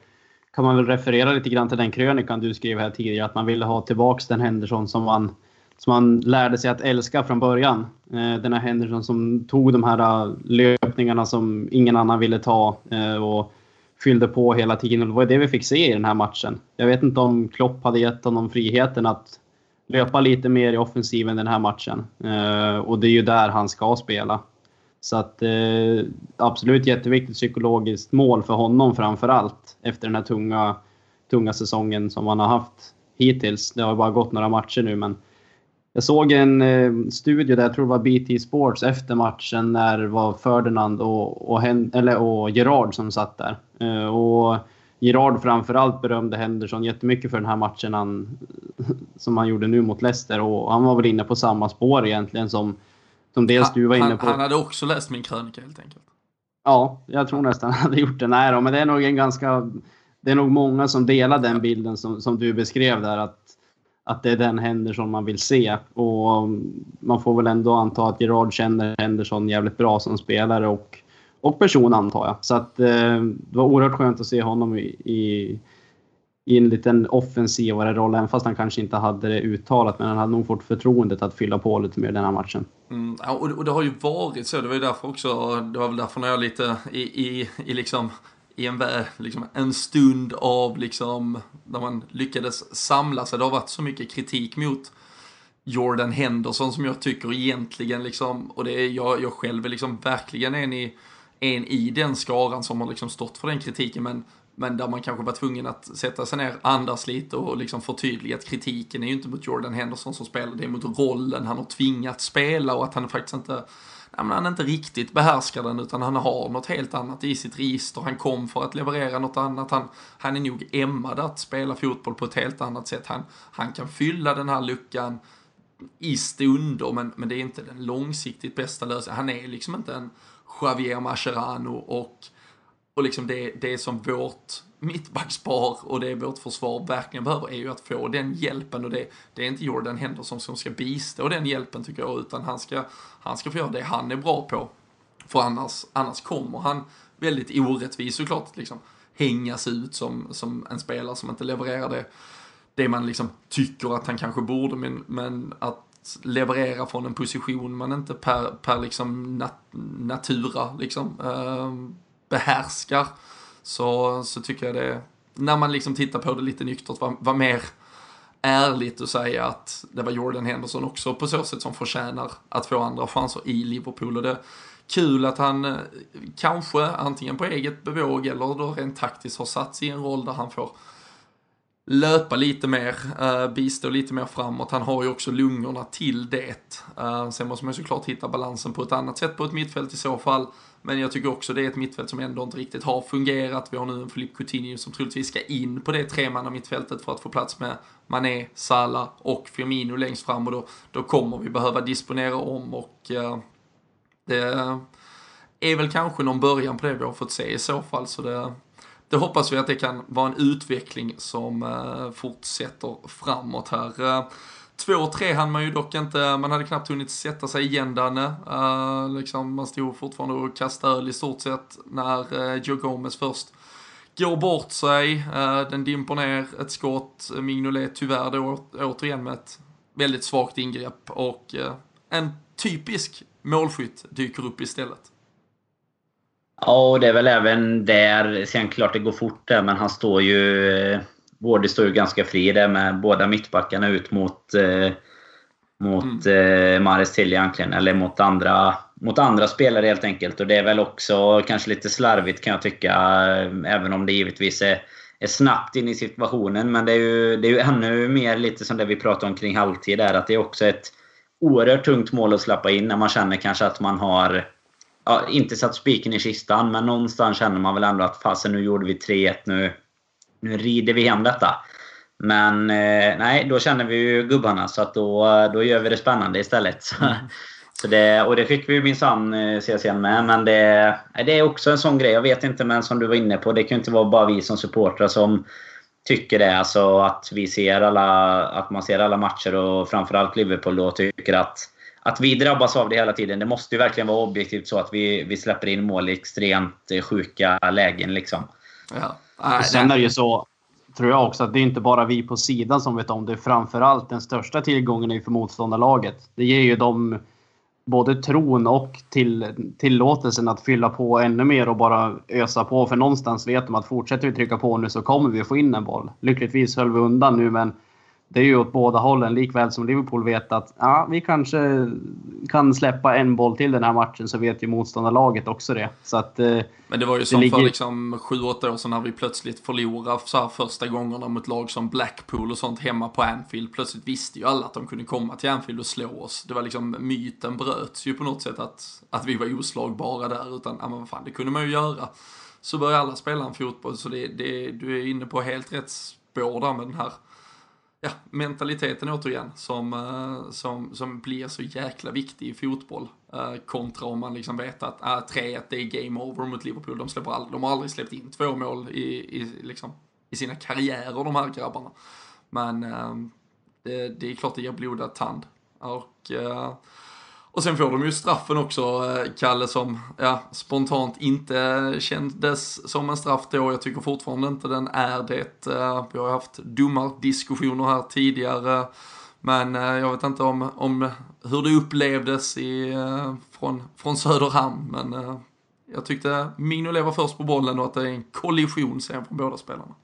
kan man väl referera lite grann till den krönikan du skrev här tidigare, att man ville ha tillbaks den Henderson som man, som man lärde sig att älska från början. Eh, den här Henderson som tog de här löpningarna som ingen annan ville ta och fyllde på hela tiden. Det var det vi fick se i den här matchen. Jag vet inte om Klopp hade gett honom friheten att löpa lite mer i offensiven den här matchen. Och det är ju där han ska spela. Så att eh, absolut jätteviktigt psykologiskt mål för honom framför allt efter den här tunga, tunga säsongen som han har haft hittills. Det har bara gått några matcher nu men jag såg en eh, studie där, jag tror det var BT Sports, efter matchen när det var Ferdinand och, och, Hen eller, och Gerard som satt där. Eh, och Gerard framförallt berömde Henderson jättemycket för den här matchen han, som han gjorde nu mot Leicester och han var väl inne på samma spår egentligen som som dels du var inne på. Han hade också läst min krönika helt enkelt. Ja, jag tror nästan han hade gjort det. Nej då, men det är nog en ganska... Det är nog många som delar den bilden som, som du beskrev där. Att, att det är den Henderson man vill se. Och man får väl ändå anta att Gerard känner Henderson jävligt bra som spelare och, och person antar jag. Så att eh, det var oerhört skönt att se honom i, i i en liten offensivare roll, även fast han kanske inte hade det uttalat. Men han hade nog fått förtroendet att fylla på lite mer den här matchen. Mm, och, och, det har ju varit så, det var ju därför också, det var väl därför när jag lite i, i, i liksom i en, liksom, en stund av liksom, när man lyckades samla sig. Det har varit så mycket kritik mot Jordan Henderson som jag tycker egentligen liksom, och det är jag, jag själv är liksom verkligen en i, en i den skaran som har liksom stått för den kritiken. Men men där man kanske var tvungen att sätta sig ner, andas lite och liksom förtydliga att kritiken är ju inte mot Jordan Henderson som spelar, det är mot rollen han har tvingats spela och att han faktiskt inte Nej, men han inte riktigt behärskar den utan han har något helt annat i sitt register. Han kom för att leverera något annat. Han, han är nog ämmad att spela fotboll på ett helt annat sätt. Han, han kan fylla den här luckan i stunder men, men det är inte den långsiktigt bästa lösningen. Han är liksom inte en Javier Mascherano och och liksom det, det som vårt mittbackspar och det vårt försvar verkligen behöver är ju att få den hjälpen och det, det är inte Jordan Henderson som ska bistå den hjälpen tycker jag utan han ska, han ska få göra det han är bra på. För annars, annars kommer han väldigt orättvis såklart liksom hängas ut som, som en spelare som inte levererar det, det man liksom tycker att han kanske borde men, men att leverera från en position man inte per, per liksom nat natura liksom Uh, behärskar så, så tycker jag det, när man liksom tittar på det lite nyktert, var, var mer ärligt att säga att det var Jordan Henderson också på så sätt som förtjänar att få andra chanser i Liverpool. Och det är kul att han eh, kanske antingen på eget bevåg eller då rent taktiskt har satt sig i en roll där han får löpa lite mer, eh, bistå lite mer framåt. Han har ju också lungorna till det. Eh, sen måste man såklart hitta balansen på ett annat sätt på ett mittfält i så fall. Men jag tycker också det är ett mittfält som ändå inte riktigt har fungerat. Vi har nu en Filip Coutinho som troligtvis ska in på det tremanna mittfältet för att få plats med Mané, Salah och Firmino längst fram och då, då kommer vi behöva disponera om och eh, det är väl kanske någon början på det vi har fått se i så fall. Så det, det hoppas vi att det kan vara en utveckling som eh, fortsätter framåt här. Eh, 2-3 hann man ju dock inte, man hade knappt hunnit sätta sig igen Danne. Uh, liksom, man stod fortfarande och kastade öl i stort sett när uh, Joe Gomez först går bort sig. Uh, den dimper ner ett skott. Mignolet tyvärr då återigen med ett väldigt svagt ingrepp och uh, en typisk målskytt dyker upp istället. Ja, och det är väl även där. Sen klart det går fort där, men han står ju... Både står ju ganska fri där med båda mittbackarna ut mot... Eh, mot mm. eh, Maris till egentligen. Eller mot andra, mot andra spelare helt enkelt. Och det är väl också kanske lite slarvigt kan jag tycka. Även om det givetvis är, är snabbt in i situationen. Men det är, ju, det är ju ännu mer lite som det vi pratade om kring halvtid där. Att det är också ett oerhört tungt mål att släppa in när man känner kanske att man har ja, inte satt spiken i kistan, men någonstans känner man väl ändå att fasen nu gjorde vi 3-1 nu. Nu rider vi hem detta. Men eh, nej, då känner vi ju gubbarna så att då, då gör vi det spännande istället. Mm. Så det, och det fick vi ju minsann eh, se sen med. Men det, det är också en sån grej. Jag vet inte, men som du var inne på. Det kan ju inte vara bara vi som supportrar som tycker det. Alltså att vi ser alla, att man ser alla matcher och framförallt Liverpool då tycker att att vi drabbas av det hela tiden. Det måste ju verkligen vara objektivt så att vi, vi släpper in mål i extremt sjuka lägen. Liksom. Ja. Och sen är det ju så, tror jag också, att det är inte bara vi på sidan som vet om det. Framförallt den största tillgången är för motståndarlaget. Det ger ju dem både tron och till, tillåtelsen att fylla på ännu mer och bara ösa på. För någonstans vet de att fortsätter vi trycka på nu så kommer vi få in en boll. Lyckligtvis höll vi undan nu men det är ju åt båda hållen, likväl som Liverpool vet att ja, vi kanske kan släppa en boll till den här matchen så vet ju motståndarlaget också det. Så att, eh, Men det var ju som ligger... för liksom 7-8 år sedan när vi plötsligt förlorade så här första gångerna mot lag som Blackpool och sånt hemma på Anfield. Plötsligt visste ju alla att de kunde komma till Anfield och slå oss. Det var liksom, myten bröts ju på något sätt att, att vi var oslagbara där, utan ja men vad fan, det kunde man ju göra. Så börjar alla spela en fotboll, så det, det, du är inne på helt rätt spår där med den här ja, mentaliteten återigen som, eh, som, som blir så jäkla viktig i fotboll. Eh, kontra om man liksom vet att ah, äh, 3-1 det är game over mot Liverpool. De, släpper all, de har aldrig släppt in två mål i, i, liksom, i sina karriärer de här grabbarna. Men äh, det, det, är klart det ger blodad tand. Och och sen får de ju straffen också, eh, Kalle, som ja, spontant inte kändes som en straff då. Jag tycker fortfarande inte den är det. Eh, vi har haft diskussioner här tidigare. Men eh, jag vet inte om, om hur det upplevdes i, från, från Söderhamn. Men jag tyckte Mignolet var först på bollen och att det är en kollision sen från båda spelarna.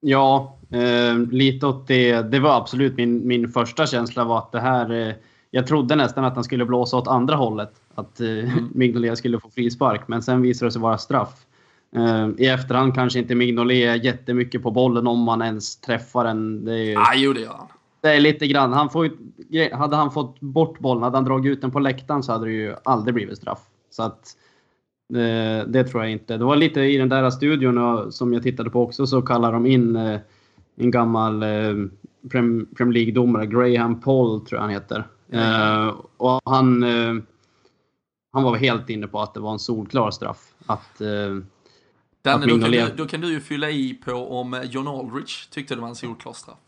Ja, eh, lite åt det. Det var absolut min, min första känsla var att det här eh, jag trodde nästan att han skulle blåsa åt andra hållet. Att eh, mm. Mignolet skulle få frispark, men sen visade det sig vara straff. Uh, I efterhand kanske inte Mignolet jättemycket på bollen om man ens träffar den. Det är, ah, jo, det gör han. Det är lite grann. Han får, hade han fått bort bollen, hade han dragit ut den på läktaren så hade det ju aldrig blivit straff. Så att, uh, det tror jag inte. Det var lite i den där studion som jag tittade på också så kallar de in eh, en gammal Premier League-domare, Graham Paul tror jag han heter. Uh, och han, uh, han var helt inne på att det var en solklar straff. Att, uh, Danne, att då, kan du, då kan du ju fylla i på om John Aldrich tyckte det var en solklar straff.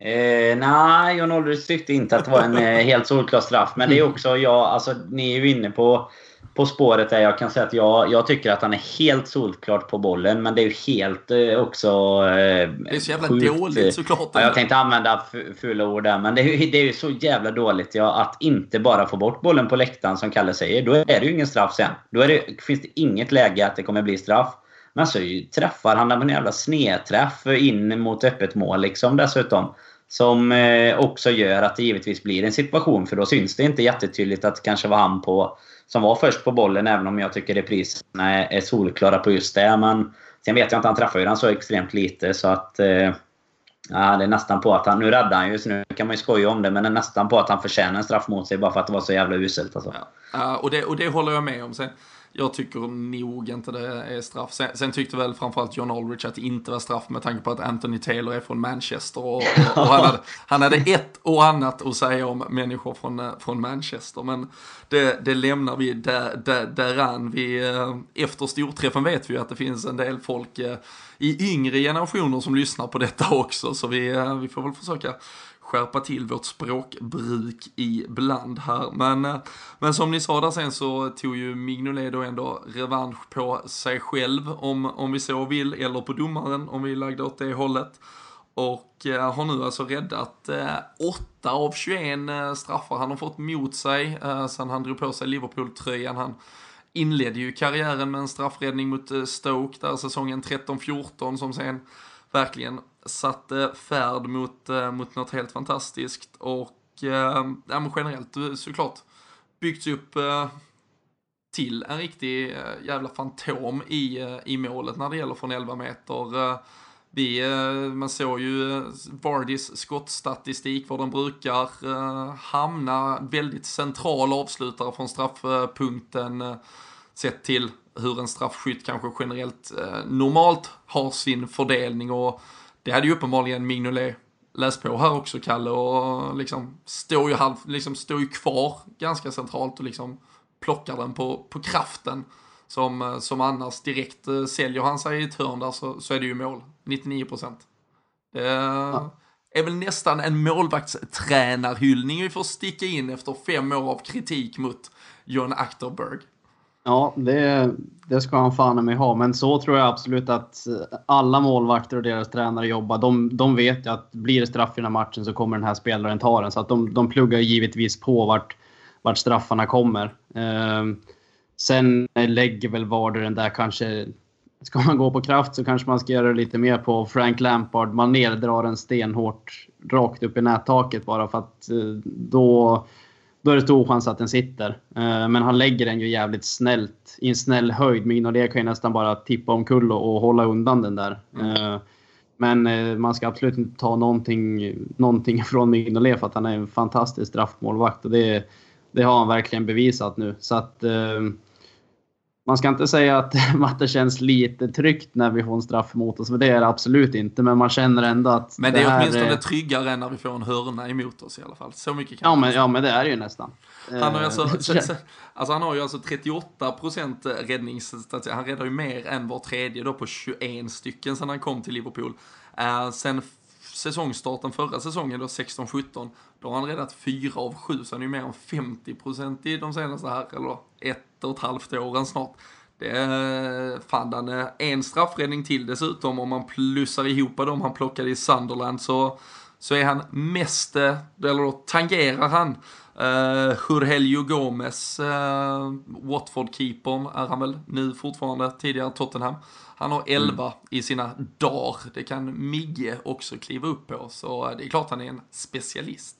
Eh, nej, John Aldrich tyckte inte att det var en helt solklar straff. Men det är också jag, alltså ni är ju inne på på spåret där jag kan säga att jag, jag tycker att han är helt solklart på bollen. Men det är ju helt eh, också... Eh, det är så jävla sjukt. dåligt såklart. Ja, jag tänkte använda fula ord där. Men det är, det är ju så jävla dåligt ja, att inte bara få bort bollen på läktaren som Kalle säger. Då är det ju ingen straff sen. Då är det, finns det inget läge att det kommer bli straff. Men så träffar han med en jävla snedträff in mot öppet mål liksom dessutom. Som eh, också gör att det givetvis blir en situation. För då syns det inte jättetydligt att det kanske var han på som var först på bollen, även om jag tycker repriserna är, är solklara på just det. Men sen vet jag inte, han träffar ju den så extremt lite så att... Eh, ja, det är nästan på att han... Nu räddar han ju, så nu kan man ju skoja om det, men det är nästan på att han förtjänar en straff mot sig bara för att det var så jävla uselt. Alltså. Ja, och, det, och det håller jag med om. Sen, jag tycker nog inte det är straff. Sen, sen tyckte väl framförallt John Aldrich att det inte var straff med tanke på att Anthony Taylor är från Manchester. Och, och, och han, hade, han hade ett och annat att säga om människor från, eh, från Manchester. Men det, det lämnar vi där, där, däran. Vi, eh, efter storträffen vet vi ju att det finns en del folk eh, i yngre generationer som lyssnar på detta också. Så vi, vi får väl försöka skärpa till vårt språkbruk ibland här. Men, eh, men som ni sa där sen så tog ju Mignolet då ändå revansch på sig själv om, om vi så vill, eller på domaren om vi lagde åt det hållet. Och eh, har nu alltså räddat eh, 8 av 21 eh, straffar han har fått mot sig eh, sen han drog på sig Liverpool-tröjan. Han inledde ju karriären med en straffräddning mot eh, Stoke där säsongen 13-14 som sen verkligen satte färd mot, eh, mot något helt fantastiskt och eh, ja, men generellt såklart byggts upp eh, till en riktig jävla fantom i, i målet när det gäller från 11 meter. Vi, man såg ju Vardys skottstatistik var den brukar hamna väldigt central avslutare från straffpunkten sett till hur en straffskytt kanske generellt normalt har sin fördelning och det hade ju uppenbarligen Mignolet läst på här också, Kalle, och liksom står ju, halv, liksom står ju kvar ganska centralt och liksom plockar den på, på kraften. Som, som annars direkt eh, säljer han sig i ett hörn där så, så är det ju mål. 99 procent. Det ja. är väl nästan en målvaktstränarhyllning vi får sticka in efter fem år av kritik mot John Achterberg. Ja, det, det ska han fan mig ha. Men så tror jag absolut att eh, alla målvakter och deras tränare jobbar. De, de vet ju att blir det straff i den här matchen så kommer den här spelaren ta den. Så att de, de pluggar givetvis på vart, vart straffarna kommer. Eh, sen lägger väl Varder den där kanske... Ska man gå på kraft så kanske man ska göra det lite mer på Frank Lampard. Man neddrar den stenhårt rakt upp i nättaket bara för att eh, då då är det stor chans att den sitter. Eh, men han lägger den ju jävligt snällt, i en snäll höjd. Mignolet kan ju nästan bara tippa omkull och, och hålla undan den där. Mm. Men eh, man ska absolut inte ta någonting, någonting från Mignolet för att han är en fantastisk straffmålvakt. Och det, det har han verkligen bevisat nu. Så att man ska inte säga att, att det känns lite tryggt när vi får en straff emot oss, för det är det absolut inte. Men man känner ändå att... Men det är det åtminstone är... tryggare än när vi får en hörna emot oss i alla fall. Så mycket kan ja, men, ja, men det är det ju nästan. Han har, alltså, alltså, han har ju alltså 38% räddningsstatistik. Han räddar ju mer än var tredje då på 21 stycken sedan han kom till Liverpool. Uh, sen säsongstarten förra säsongen, då 16-17, då har han räddat 4 av 7, så han är ju mer än 50% i de senaste här, eller ett och ett halvt åren snart. Det är fan den en straffräddning till dessutom, om man plussar ihop dem han plockade i Sunderland så, så är han mest, eh, eller då tangerar han Uh, Jorgelio Gomez, uh, Watford-keepern är han väl nu fortfarande, tidigare Tottenham. Han har 11 mm. i sina dagar. Det kan Migge också kliva upp på, så det är klart han är en specialist.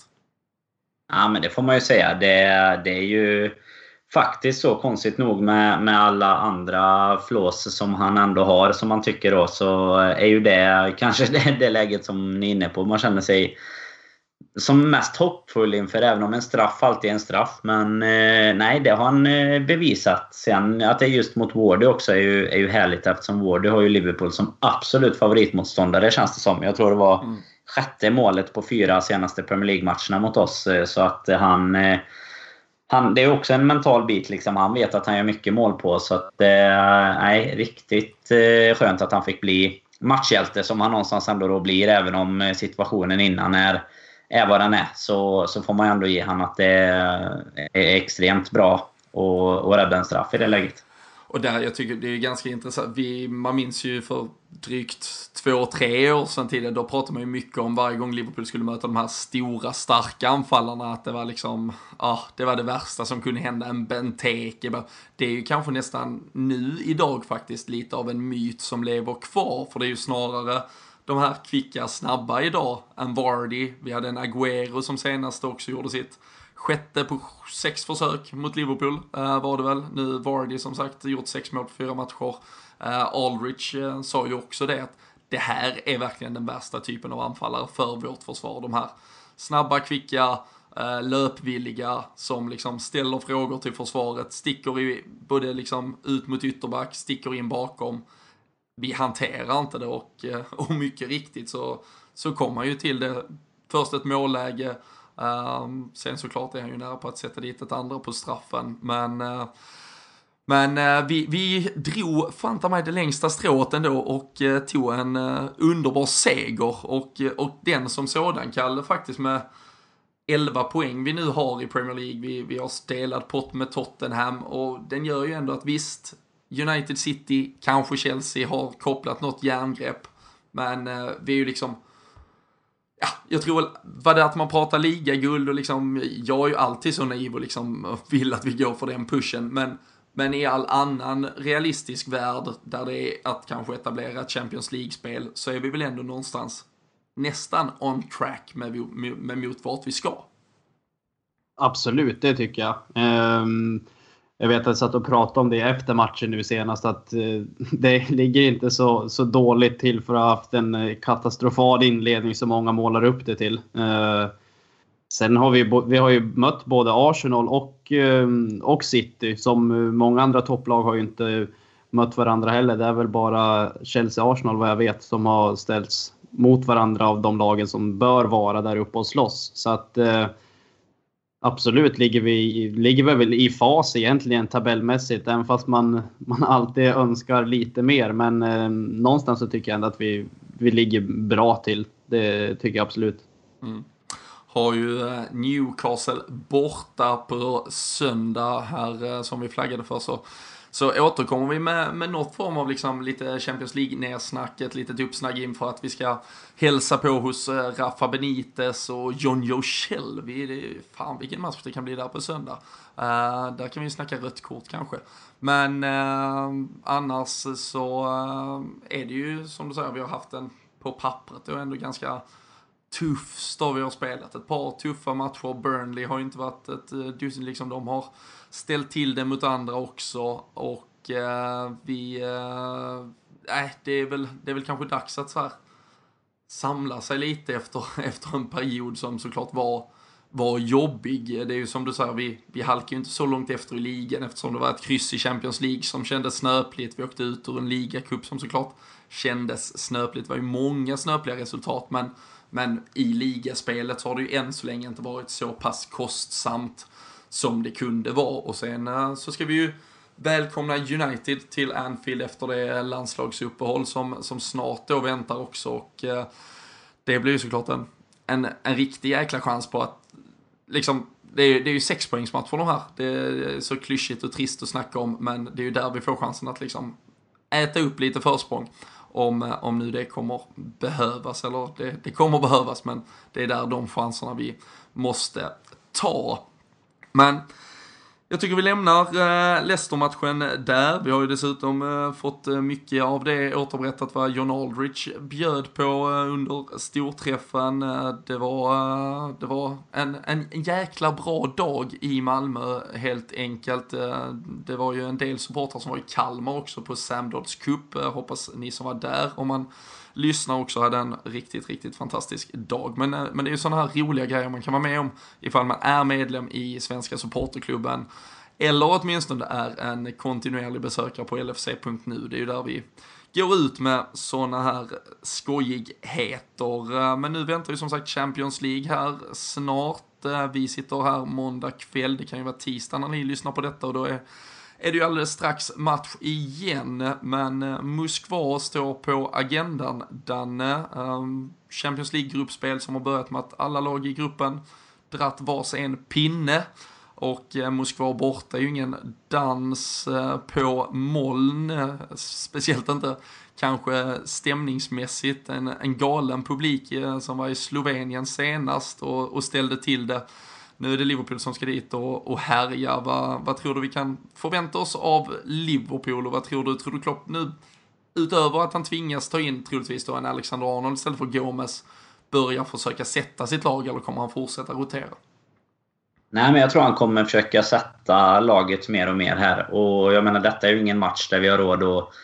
Ja, men det får man ju säga. Det, det är ju faktiskt så konstigt nog med, med alla andra flås som han ändå har, som man tycker då, så är ju det kanske det, det läget som ni är inne på. Man känner sig som mest hoppfull inför, även om en straff alltid är en straff. Men eh, nej, det har han eh, bevisat. Sen att det är just mot Wardy också är ju, är ju härligt eftersom Wardy har ju Liverpool som absolut favoritmotståndare känns det som. Jag tror det var mm. sjätte målet på fyra senaste Premier League-matcherna mot oss. Eh, så att han... Eh, han, det är också en mental bit. Liksom. Han vet att han gör mycket mål på. Så att, eh, nej, riktigt eh, skönt att han fick bli matchhjälte som han någonstans ändå då blir. Även om situationen innan är är vad den är så, så får man ändå ge han att det är extremt bra att rädda en straff i det läget. Och där, jag tycker det är ganska intressant. Vi, man minns ju för drygt två, tre år sedan tidigare, då pratade man ju mycket om varje gång Liverpool skulle möta de här stora, starka anfallarna, att det var liksom, ja, ah, det var det värsta som kunde hända, en Benteke. Det är ju kanske nästan nu idag faktiskt lite av en myt som lever kvar, för det är ju snarare de här kvicka, snabba idag än Vardy. Vi hade en Agüero som senast också gjorde sitt sjätte på sex försök mot Liverpool uh, var det väl. Nu Vardy som sagt gjort sex mål på fyra matcher. Uh, Aldrich uh, sa ju också det att det här är verkligen den värsta typen av anfallare för vårt försvar. De här snabba, kvicka, löpvilliga som liksom ställer frågor till försvaret, sticker i, både liksom ut mot ytterback, sticker in bakom. Vi hanterar inte det och, eh, och mycket riktigt så, så kommer han ju till det. Först ett målläge, Um, sen såklart är han ju nära på att sätta dit ett andra på straffen, men uh, men uh, vi, vi drog fanta mig det längsta strået ändå och uh, tog en uh, underbar seger och, och den som sådan, Kalle, faktiskt med 11 poäng vi nu har i Premier League. Vi, vi har delad pott med Tottenham och den gör ju ändå att visst, United City, kanske Chelsea har kopplat något järngrepp, men eh, vi är ju liksom ja, jag tror väl, vad det är att man pratar ligaguld och liksom, jag är ju alltid så naiv och liksom vill att vi går för den pushen, men, men i all annan realistisk värld där det är att kanske etablera ett Champions League-spel så är vi väl ändå någonstans nästan on track med, med, med mot vart vi ska. Absolut, det tycker jag. Um, jag vet att jag satt och pratade om det efter matchen nu senast att eh, det ligger inte så, så dåligt till för att ha haft en eh, katastrofal inledning som många målar upp det till. Eh, sen har vi, vi har ju mött både Arsenal och, och City som många andra topplag har ju inte mött varandra heller. Det är väl bara Chelsea-Arsenal vad jag vet som har ställts mot varandra av de lagen som bör vara där uppe och slåss. Så att absolut ligger vi, ligger vi väl i fas egentligen tabellmässigt, även fast man, man alltid önskar lite mer. Men eh, någonstans så tycker jag ändå att vi, vi ligger bra till. Det tycker jag absolut. Mm. Har ju eh, Newcastle borta på söndag här eh, som vi flaggade för så så återkommer vi med, med något form av liksom lite Champions League-nersnack, ett litet uppsnack inför att vi ska hälsa på hos eh, Rafa Benitez och John Joe Shelby. Fan vilken match det kan bli där på söndag. Uh, där kan vi snacka rött kort kanske. Men uh, annars så uh, är det ju som du säger, vi har haft en på pappret och ändå ganska tuff start vi har spelat. Ett par tuffa matcher. Burnley har ju inte varit ett eh, dussin, liksom de har ställt till det mot andra också och eh, vi... Eh, nej, det, är väl, det är väl kanske dags att så här, samla sig lite efter, efter en period som såklart var, var jobbig. Det är ju som du säger, vi, vi halkar ju inte så långt efter i ligan eftersom det var ett kryss i Champions League som kändes snöpligt. Vi åkte ut ur en ligacup som såklart kändes snöpligt. Det var ju många snöpliga resultat men, men i ligaspelet så har det ju än så länge inte varit så pass kostsamt som det kunde vara. Och sen eh, så ska vi ju välkomna United till Anfield efter det landslagsuppehåll som, som snart då väntar också. Och eh, det blir ju såklart en, en, en riktig jäkla chans på att liksom det är, det är ju sexpoängsmatcher de här. Det är så klyschigt och trist att snacka om, men det är ju där vi får chansen att liksom äta upp lite försprång. Om, eh, om nu det kommer behövas, eller det, det kommer behövas, men det är där de chanserna vi måste ta. Men jag tycker vi lämnar eh, Leicester-matchen där. Vi har ju dessutom eh, fått eh, mycket av det återberättat vad John Aldrich bjöd på eh, under storträffen. Eh, det var, eh, det var en, en jäkla bra dag i Malmö helt enkelt. Eh, det var ju en del supportrar som var i Kalmar också på Sam Dodds Cup. hoppas ni som var där om man lyssnar också hade en riktigt, riktigt fantastisk dag. Men, eh, men det är ju sådana här roliga grejer man kan vara med om ifall man är medlem i Svenska Supporterklubben. Eller åtminstone är en kontinuerlig besökare på LFC.nu. Det är ju där vi går ut med sådana här skojigheter. Eh, men nu väntar ju som sagt Champions League här snart. Eh, vi sitter här måndag kväll, det kan ju vara tisdag när ni lyssnar på detta och då är är det ju alldeles strax match igen, men eh, Moskva står på agendan, Danne. Ehm, Champions League-gruppspel som har börjat med att alla lag i gruppen dratt varsin pinne. Och eh, Moskva borta är ju ingen dans eh, på moln, speciellt inte kanske stämningsmässigt. En, en galen publik som var i Slovenien senast och, och ställde till det nu är det Liverpool som ska dit och, och härja. Vad, vad tror du vi kan förvänta oss av Liverpool och vad tror du, tror du Klopp nu, utöver att han tvingas ta in troligtvis då en Alexander Arnold istället för Gomes, börjar försöka sätta sitt lag eller kommer han fortsätta rotera? Nej, men jag tror han kommer försöka sätta laget mer och mer här. Och jag menar, detta är ju ingen match där vi har råd att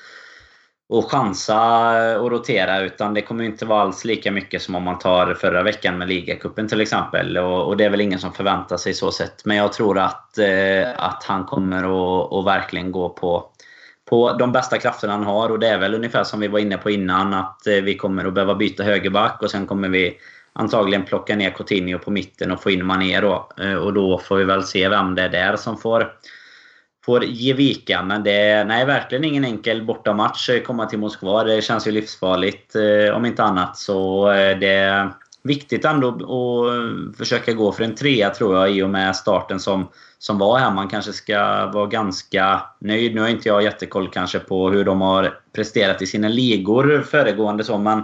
och chansa och rotera utan det kommer inte vara alls lika mycket som om man tar förra veckan med ligacupen till exempel. Och, och, det är väl ingen som förväntar sig så sett. Men jag tror att, eh, att han kommer att, och verkligen gå på, på de bästa krafterna han har. Och det är väl ungefär som vi var inne på innan att eh, vi kommer att behöva byta högerback och sen kommer vi antagligen plocka ner Coutinho på mitten och få in Mané då. Eh, och då får vi väl se vem det är där som får får ge vika. Men det är nej, verkligen ingen enkel bortamatch komma till Moskva. Det känns ju livsfarligt eh, om inte annat. Så eh, det är viktigt ändå att försöka gå för en trea tror jag i och med starten som, som var här. Man kanske ska vara ganska nöjd. Nu har inte jag jättekoll kanske på hur de har presterat i sina ligor föregående så, men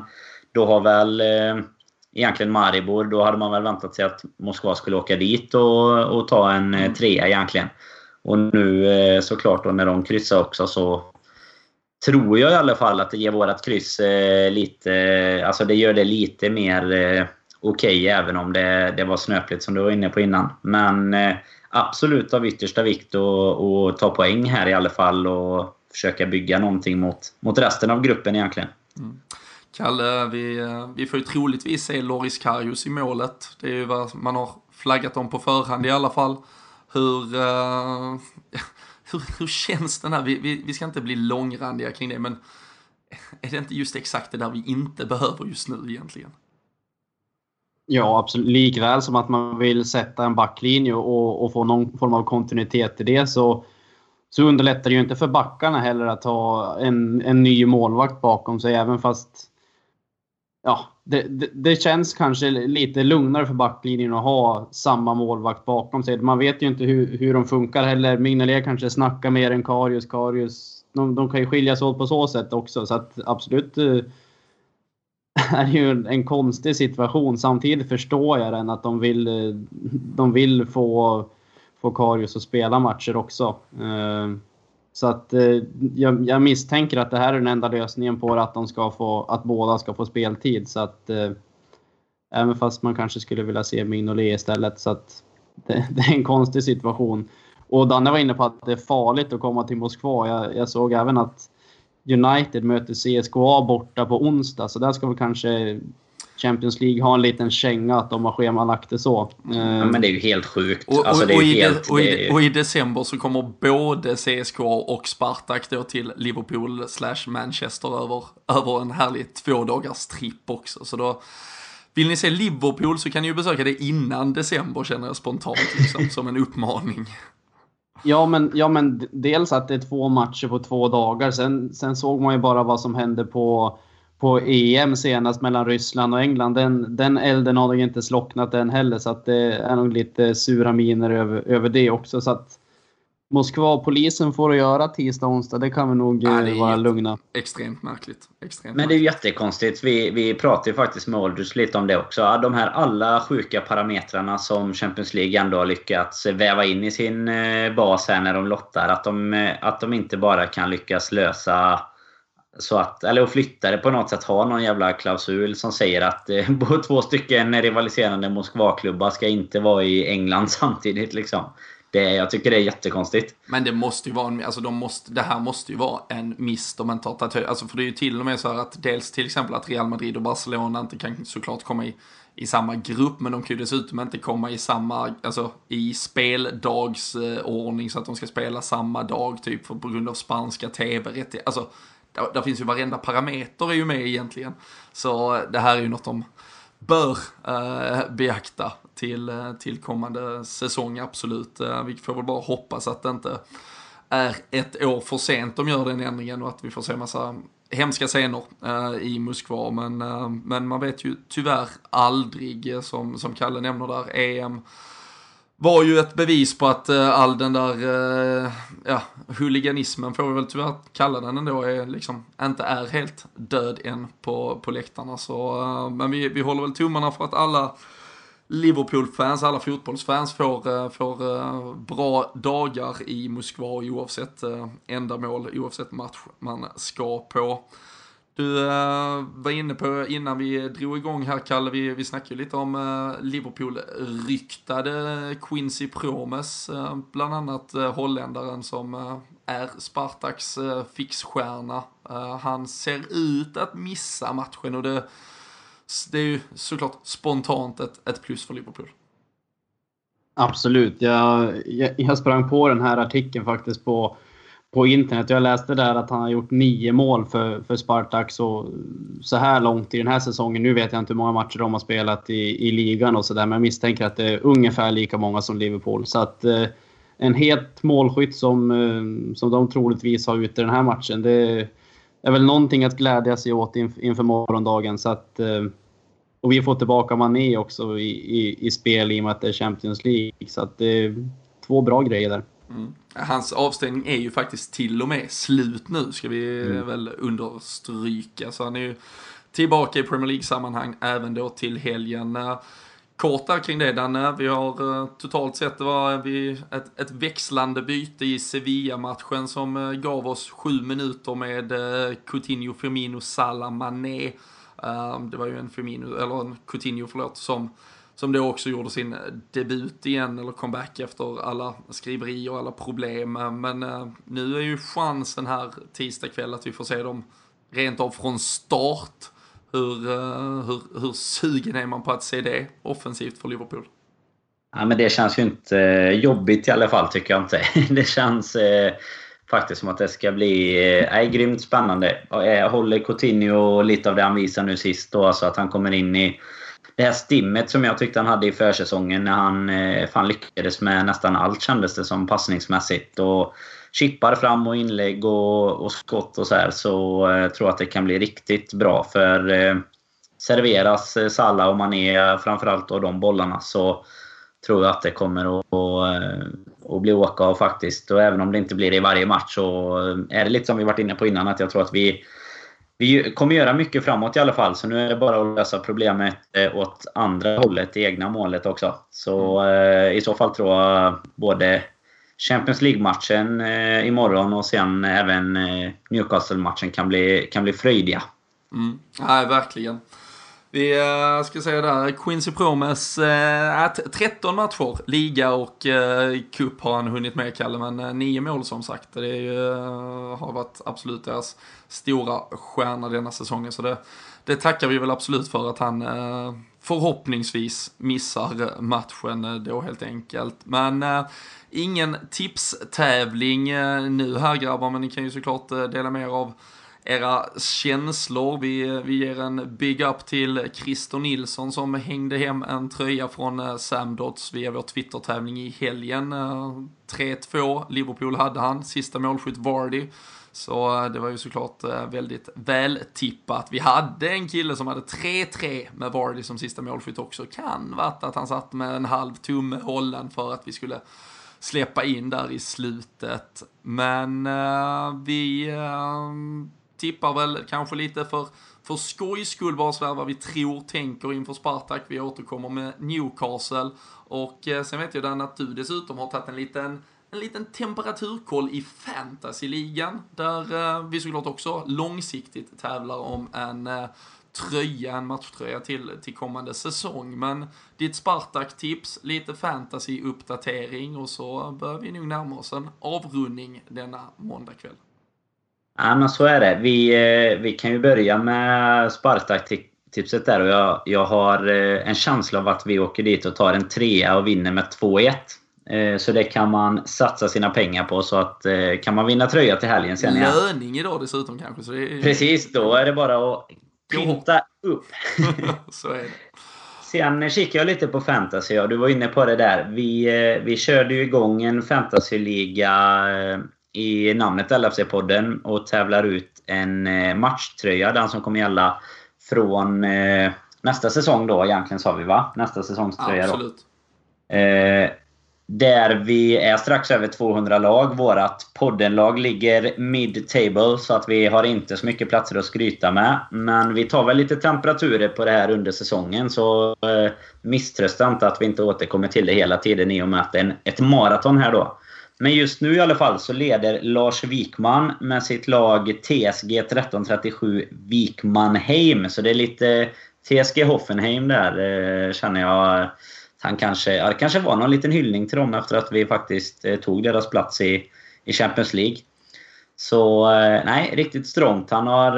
då har väl eh, egentligen Maribor, då hade man väl väntat sig att Moskva skulle åka dit och, och ta en mm. trea egentligen. Och nu eh, såklart då när de kryssar också så tror jag i alla fall att det ger vårat kryss eh, lite... Eh, alltså det gör det lite mer eh, okej okay, även om det, det var snöpligt som du var inne på innan. Men eh, absolut av yttersta vikt att ta poäng här i alla fall och försöka bygga någonting mot, mot resten av gruppen egentligen. Mm. Kalle, vi, eh, vi får ju troligtvis se Loris Karius i målet. Det är ju vad man har flaggat om på förhand i alla fall. Hur, uh, hur, hur känns den här, vi, vi, vi ska inte bli långrandiga kring det, men är det inte just exakt det där vi inte behöver just nu egentligen? Ja, absolut. Likväl som att man vill sätta en backlinje och, och få någon form av kontinuitet i det så, så underlättar det ju inte för backarna heller att ha en, en ny målvakt bakom sig, även fast ja, det, det, det, känns kanske lite lugnare för backlinjen att ha samma målvakt bakom sig. Man vet ju inte hur, hur de funkar heller. Mignolet kanske snackar mer än Karius. Karius de, de kan ju skiljas åt på så sätt också. Så att absolut eh, är ju en konstig situation. Samtidigt förstår jag den att de vill, eh, de vill få, få Karius att spela matcher också. Eh, så att eh, jag, jag, misstänker att det här är den enda lösningen på det, att, de ska få, att båda ska få speltid. Så att, eh, även fast man kanske skulle vilja se Mignolet istället. Så att det, det, är en konstig situation. Och Danne var inne på att det är farligt att komma till Moskva. Jag, jag såg även att United möter CSKA borta på onsdag, så där ska vi kanske Champions League har en liten känga att de har schemalagt det så. Ja, men det är ju helt sjukt. Och, alltså, och, och, helt, i, och, i, och, i, december så kommer både CSKA och Spartak då till Liverpool slash Manchester över, över en härlig två dagars tripp också. Så då, vill ni se Liverpool så kan ni ju besöka det innan december känner jag spontant liksom, som en uppmaning. Ja men, ja, men dels att det är två matcher på två dagar. Sen, sen såg man ju bara vad som hände på på EM senast mellan Ryssland och England. Den, den elden har nog inte slocknat än heller så att det är nog lite sura miner över, över det också. Så att Moskva-polisen får att göra tisdag och onsdag, det kan vi nog ja, eh, vara lugna. Extremt märkligt. Extremt Men det är ju jättekonstigt. Vi, vi pratade ju faktiskt med Aldrich lite om det också. De här alla sjuka parametrarna som Champions League ändå har lyckats väva in i sin eh, bas här när de lottar. Att de, eh, att de inte bara kan lyckas lösa så att, eller att flytta det på något sätt. Ha någon jävla klausul som säger att eh, två stycken rivaliserande Moskvaklubbar ska inte vara i England samtidigt. Liksom. Det, jag tycker det är jättekonstigt. Men det måste ju vara en, alltså de måste, det här måste ju vara en miss om man tar tagit. Alltså för det är ju till och med så här att dels till exempel att Real Madrid och Barcelona inte kan såklart komma i, i samma grupp, men de kan ju dessutom inte komma i samma, alltså i speldagsordning eh, så att de ska spela samma dag typ för, på grund av spanska tv-rättigheter. Alltså där, där finns ju varenda parameter är ju med egentligen. Så det här är ju något de bör eh, beakta till, eh, till kommande säsong, absolut. Eh, vi får väl bara hoppas att det inte är ett år för sent de gör den ändringen och att vi får se massa hemska scener eh, i Moskva. Men, eh, men man vet ju tyvärr aldrig, eh, som, som Kalle nämner där, EM var ju ett bevis på att uh, all den där, uh, ja, huliganismen får vi väl tyvärr kalla den ändå, är liksom, inte är helt död än på, på läktarna. Så, uh, men vi, vi håller väl tummarna för att alla Liverpool-fans, alla fotbollsfans får, får bra dagar i Moskva oavsett ändamål, oavsett match man ska på. Du uh, var inne på innan vi drog igång här Kalle, vi, vi snackade ju lite om uh, Liverpool-ryktade Quincy Promes, uh, bland annat holländaren som är Spartaks fixstjärna. han ser ut att missa matchen och det, det är ju såklart spontant ett, ett plus för Liverpool. Absolut. Jag, jag, jag sprang på den här artikeln faktiskt på på internet. Jag läste där att han har gjort nio mål för, för Spartak så, så här långt i den här säsongen. Nu vet jag inte hur många matcher de har spelat i, i ligan och sådär, men jag misstänker att det är ungefär lika många som Liverpool. Så att eh, en het målskytt som, eh, som de troligtvis har ute i den här matchen, det är väl någonting att glädja sig åt inf inför morgondagen. Så att, eh, och vi får tillbaka Mané också i, i, i spel i och med att det är Champions League. Så att det är två bra grejer där. Mm. Hans avstängning är ju faktiskt till och med slut nu, ska vi mm. väl understryka. Så han är ju tillbaka i Premier League-sammanhang även då till helgen. Kort där kring det Danne, vi har eh, totalt sett det var ett, ett växlande byte i Sevilla-matchen som eh, gav oss sju minuter med eh, Coutinho, Firmino, Salah, Mané. Det var ju en Firmino, eller en Coutinho förlåt, som som då också gjorde sin eh, debut igen, eller comeback efter alla skriverier och alla problem. Men eh, nu är ju chansen här tisdag kväll att vi får se dem rent av från start. Hur, eh, hur, hur sugen är man på att se det offensivt för Liverpool? Ja, men det känns ju inte jobbigt i alla fall, tycker jag inte. Det känns eh, faktiskt som att det ska bli eh, grymt spännande. Jag håller Coutinho lite av det han visade nu sist, då, alltså att han kommer in i det här stimmet som jag tyckte han hade i försäsongen när han eh, fan lyckades med nästan allt kändes det som passningsmässigt. Och chippar fram och inlägg och, och skott och så här så eh, tror jag att det kan bli riktigt bra. För eh, serveras eh, och Mané framförallt av de bollarna så tror jag att det kommer att, att, att bli åka av faktiskt. Och även om det inte blir det i varje match så eh, är det lite som vi varit inne på innan att jag tror att vi vi kommer göra mycket framåt i alla fall, så nu är det bara att lösa problemet eh, åt andra hållet, det egna målet också. Så mm. i så fall tror jag både Champions League-matchen eh, imorgon och sen även eh, Newcastle-matchen kan bli, kan bli fröjdiga. Mm. Ja, verkligen. Vi eh, ska säga där, Quincy Promes, eh, äh, 13 matcher, liga och äh, cup har han hunnit med Kalle, men äh, nio mål som sagt. Det är, äh, har varit absolut deras stora stjärna denna säsongen, så det, det tackar vi väl absolut för att han äh, förhoppningsvis missar matchen då helt enkelt. Men ingen tipstävling nu här grabbar, men ni kan ju såklart dela med er av era känslor. Vi, vi ger en big up till Christer Nilsson som hängde hem en tröja från eh, Sam via vår Twitter-tävling i helgen. Eh, 3-2, Liverpool hade han, sista målskytt Vardy. Så eh, det var ju såklart eh, väldigt väl tippat. Vi hade en kille som hade 3-3 med Vardy som sista målskytt också. Kan varit att han satt med en halv tumme hållen för att vi skulle släppa in där i slutet. Men uh, vi uh, tippar väl kanske lite för, för skojs skull bara sådär vad vi tror, tänker inför Spartak. Vi återkommer med Newcastle. Och eh, sen vet jag Dan att du dessutom har tagit en liten en liten temperaturkoll i fantasyligan där eh, vi såklart också långsiktigt tävlar om en eh, tröja, en matchtröja till, till kommande säsong. Men ditt Spartak-tips, lite fantasy-uppdatering och så börjar vi nog närma oss en avrundning denna måndagkväll. Ja, men så är det. Vi, eh, vi kan ju börja med Spartak-tipset där. Och jag, jag har eh, en känsla av att vi åker dit och tar en trea och vinner med 2-1. Eh, så det kan man satsa sina pengar på. Så att kan man vinna tröja till helgen sen igen. Löning idag dessutom kanske. Så är... Precis, då är det bara att pynta upp. så är det. Sen kikade jag lite på fantasy och du var inne på det där. Vi, vi körde ju igång en fantasyliga i namnet LFC-podden och tävlar ut en eh, matchtröja. Den som kommer gälla från eh, nästa säsong då egentligen sa vi va? Nästa säsongströja Absolut. då. Eh, där vi är strax över 200 lag. Vårat poddenlag ligger mid-table så att vi har inte så mycket platser att skryta med. Men vi tar väl lite temperaturer på det här under säsongen så eh, misströsta inte att vi inte återkommer till det hela tiden i och med att det är en, ett maraton här då. Men just nu i alla fall så leder Lars Wikman med sitt lag TSG 1337 Wikmanheim. Så det är lite TSG Hoffenheim där, eh, känner jag. Han kanske, det kanske var någon liten hyllning till dem efter att vi faktiskt eh, tog deras plats i, i Champions League. Så eh, nej, riktigt strångt. Han har,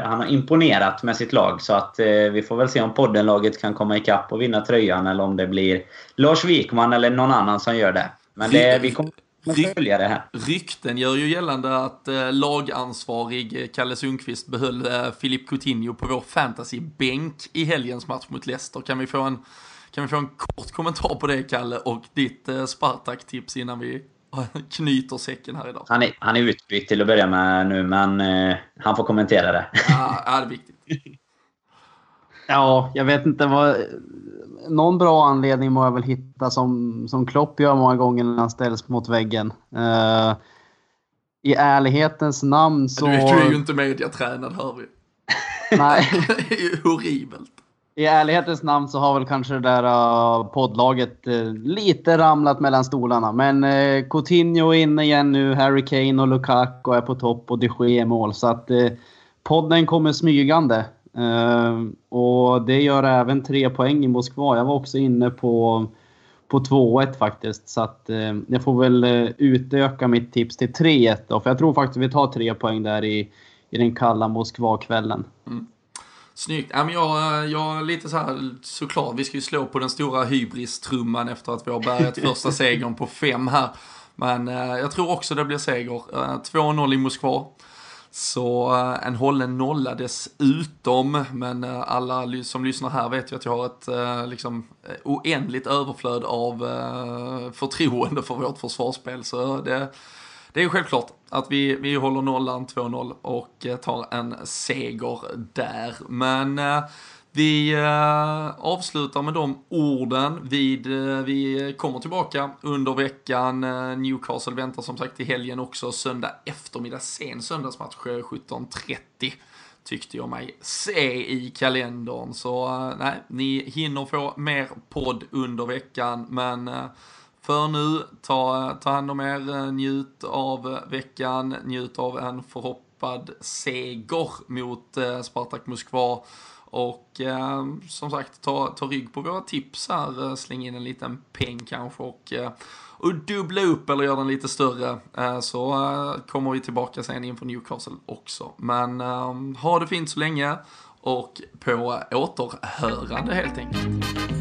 han har imponerat med sitt lag. Så att vi får väl se om poddenlaget kan komma ikapp och vinna tröjan eller om det blir Lars Wikman eller någon annan som gör det. Men det, vi kommer här. Rykten gör ju gällande att eh, lagansvarig eh, Kalle Sundqvist behöll eh, Filip Coutinho på vår fantasybänk i helgens match mot Leicester. Kan vi få en, kan vi få en kort kommentar på det, Kalle, och ditt eh, Spartak-tips innan vi knyter säcken här idag? Han är, han är utbytt till att börja med nu, men eh, han får kommentera det. Ja, det är viktigt. ja, jag vet inte vad någon bra anledning må jag väl hitta som, som Klopp gör många gånger när han ställs mot väggen. Uh, I ärlighetens namn så... Du, du är ju inte mediatränad hör vi. Nej. det är ju horribelt. I ärlighetens namn så har väl kanske det där uh, poddlaget uh, lite ramlat mellan stolarna. Men uh, Coutinho är inne igen nu, Harry Kane och Lukaku är på topp och de Gea mål. Så att podden kommer smygande. Uh, och det gör även tre poäng i Moskva. Jag var också inne på, på 2-1 faktiskt. Så att uh, jag får väl uh, utöka mitt tips till 3-1 då. För jag tror faktiskt vi tar tre poäng där i, i den kalla Moskva-kvällen. Mm. Snyggt. Ja, men jag, jag lite så här, såklart, vi ska ju slå på den stora hybris-trumman efter att vi har bärgat första segern på fem här. Men jag tror också det blir seger. 2-0 i Moskva. Så eh, en hållen nolla dessutom, men eh, alla som lyssnar här vet ju att jag har ett eh, liksom, oändligt överflöd av förtroende för vårt försvarsspel. Så det, det är självklart att vi, vi håller nollan 2-0 och tar en seger där. Men vi eh, avslutar med de orden. Vid, eh, vi kommer tillbaka under veckan. Eh, Newcastle väntar som sagt i helgen också. Söndag eftermiddag, sen söndagsmatch 17.30 tyckte jag mig se i kalendern. Så nej, ni hinner få mer podd under veckan. Men för nu, ta, ta hand om er, njut av veckan, njut av en förhoppad seger mot Spartak Moskva. Och eh, som sagt, ta, ta rygg på våra tips här, eh, släng in en liten peng kanske och, eh, och dubbla upp eller gör den lite större. Eh, så eh, kommer vi tillbaka sen inför Newcastle också. Men eh, ha det fint så länge och på återhörande helt enkelt.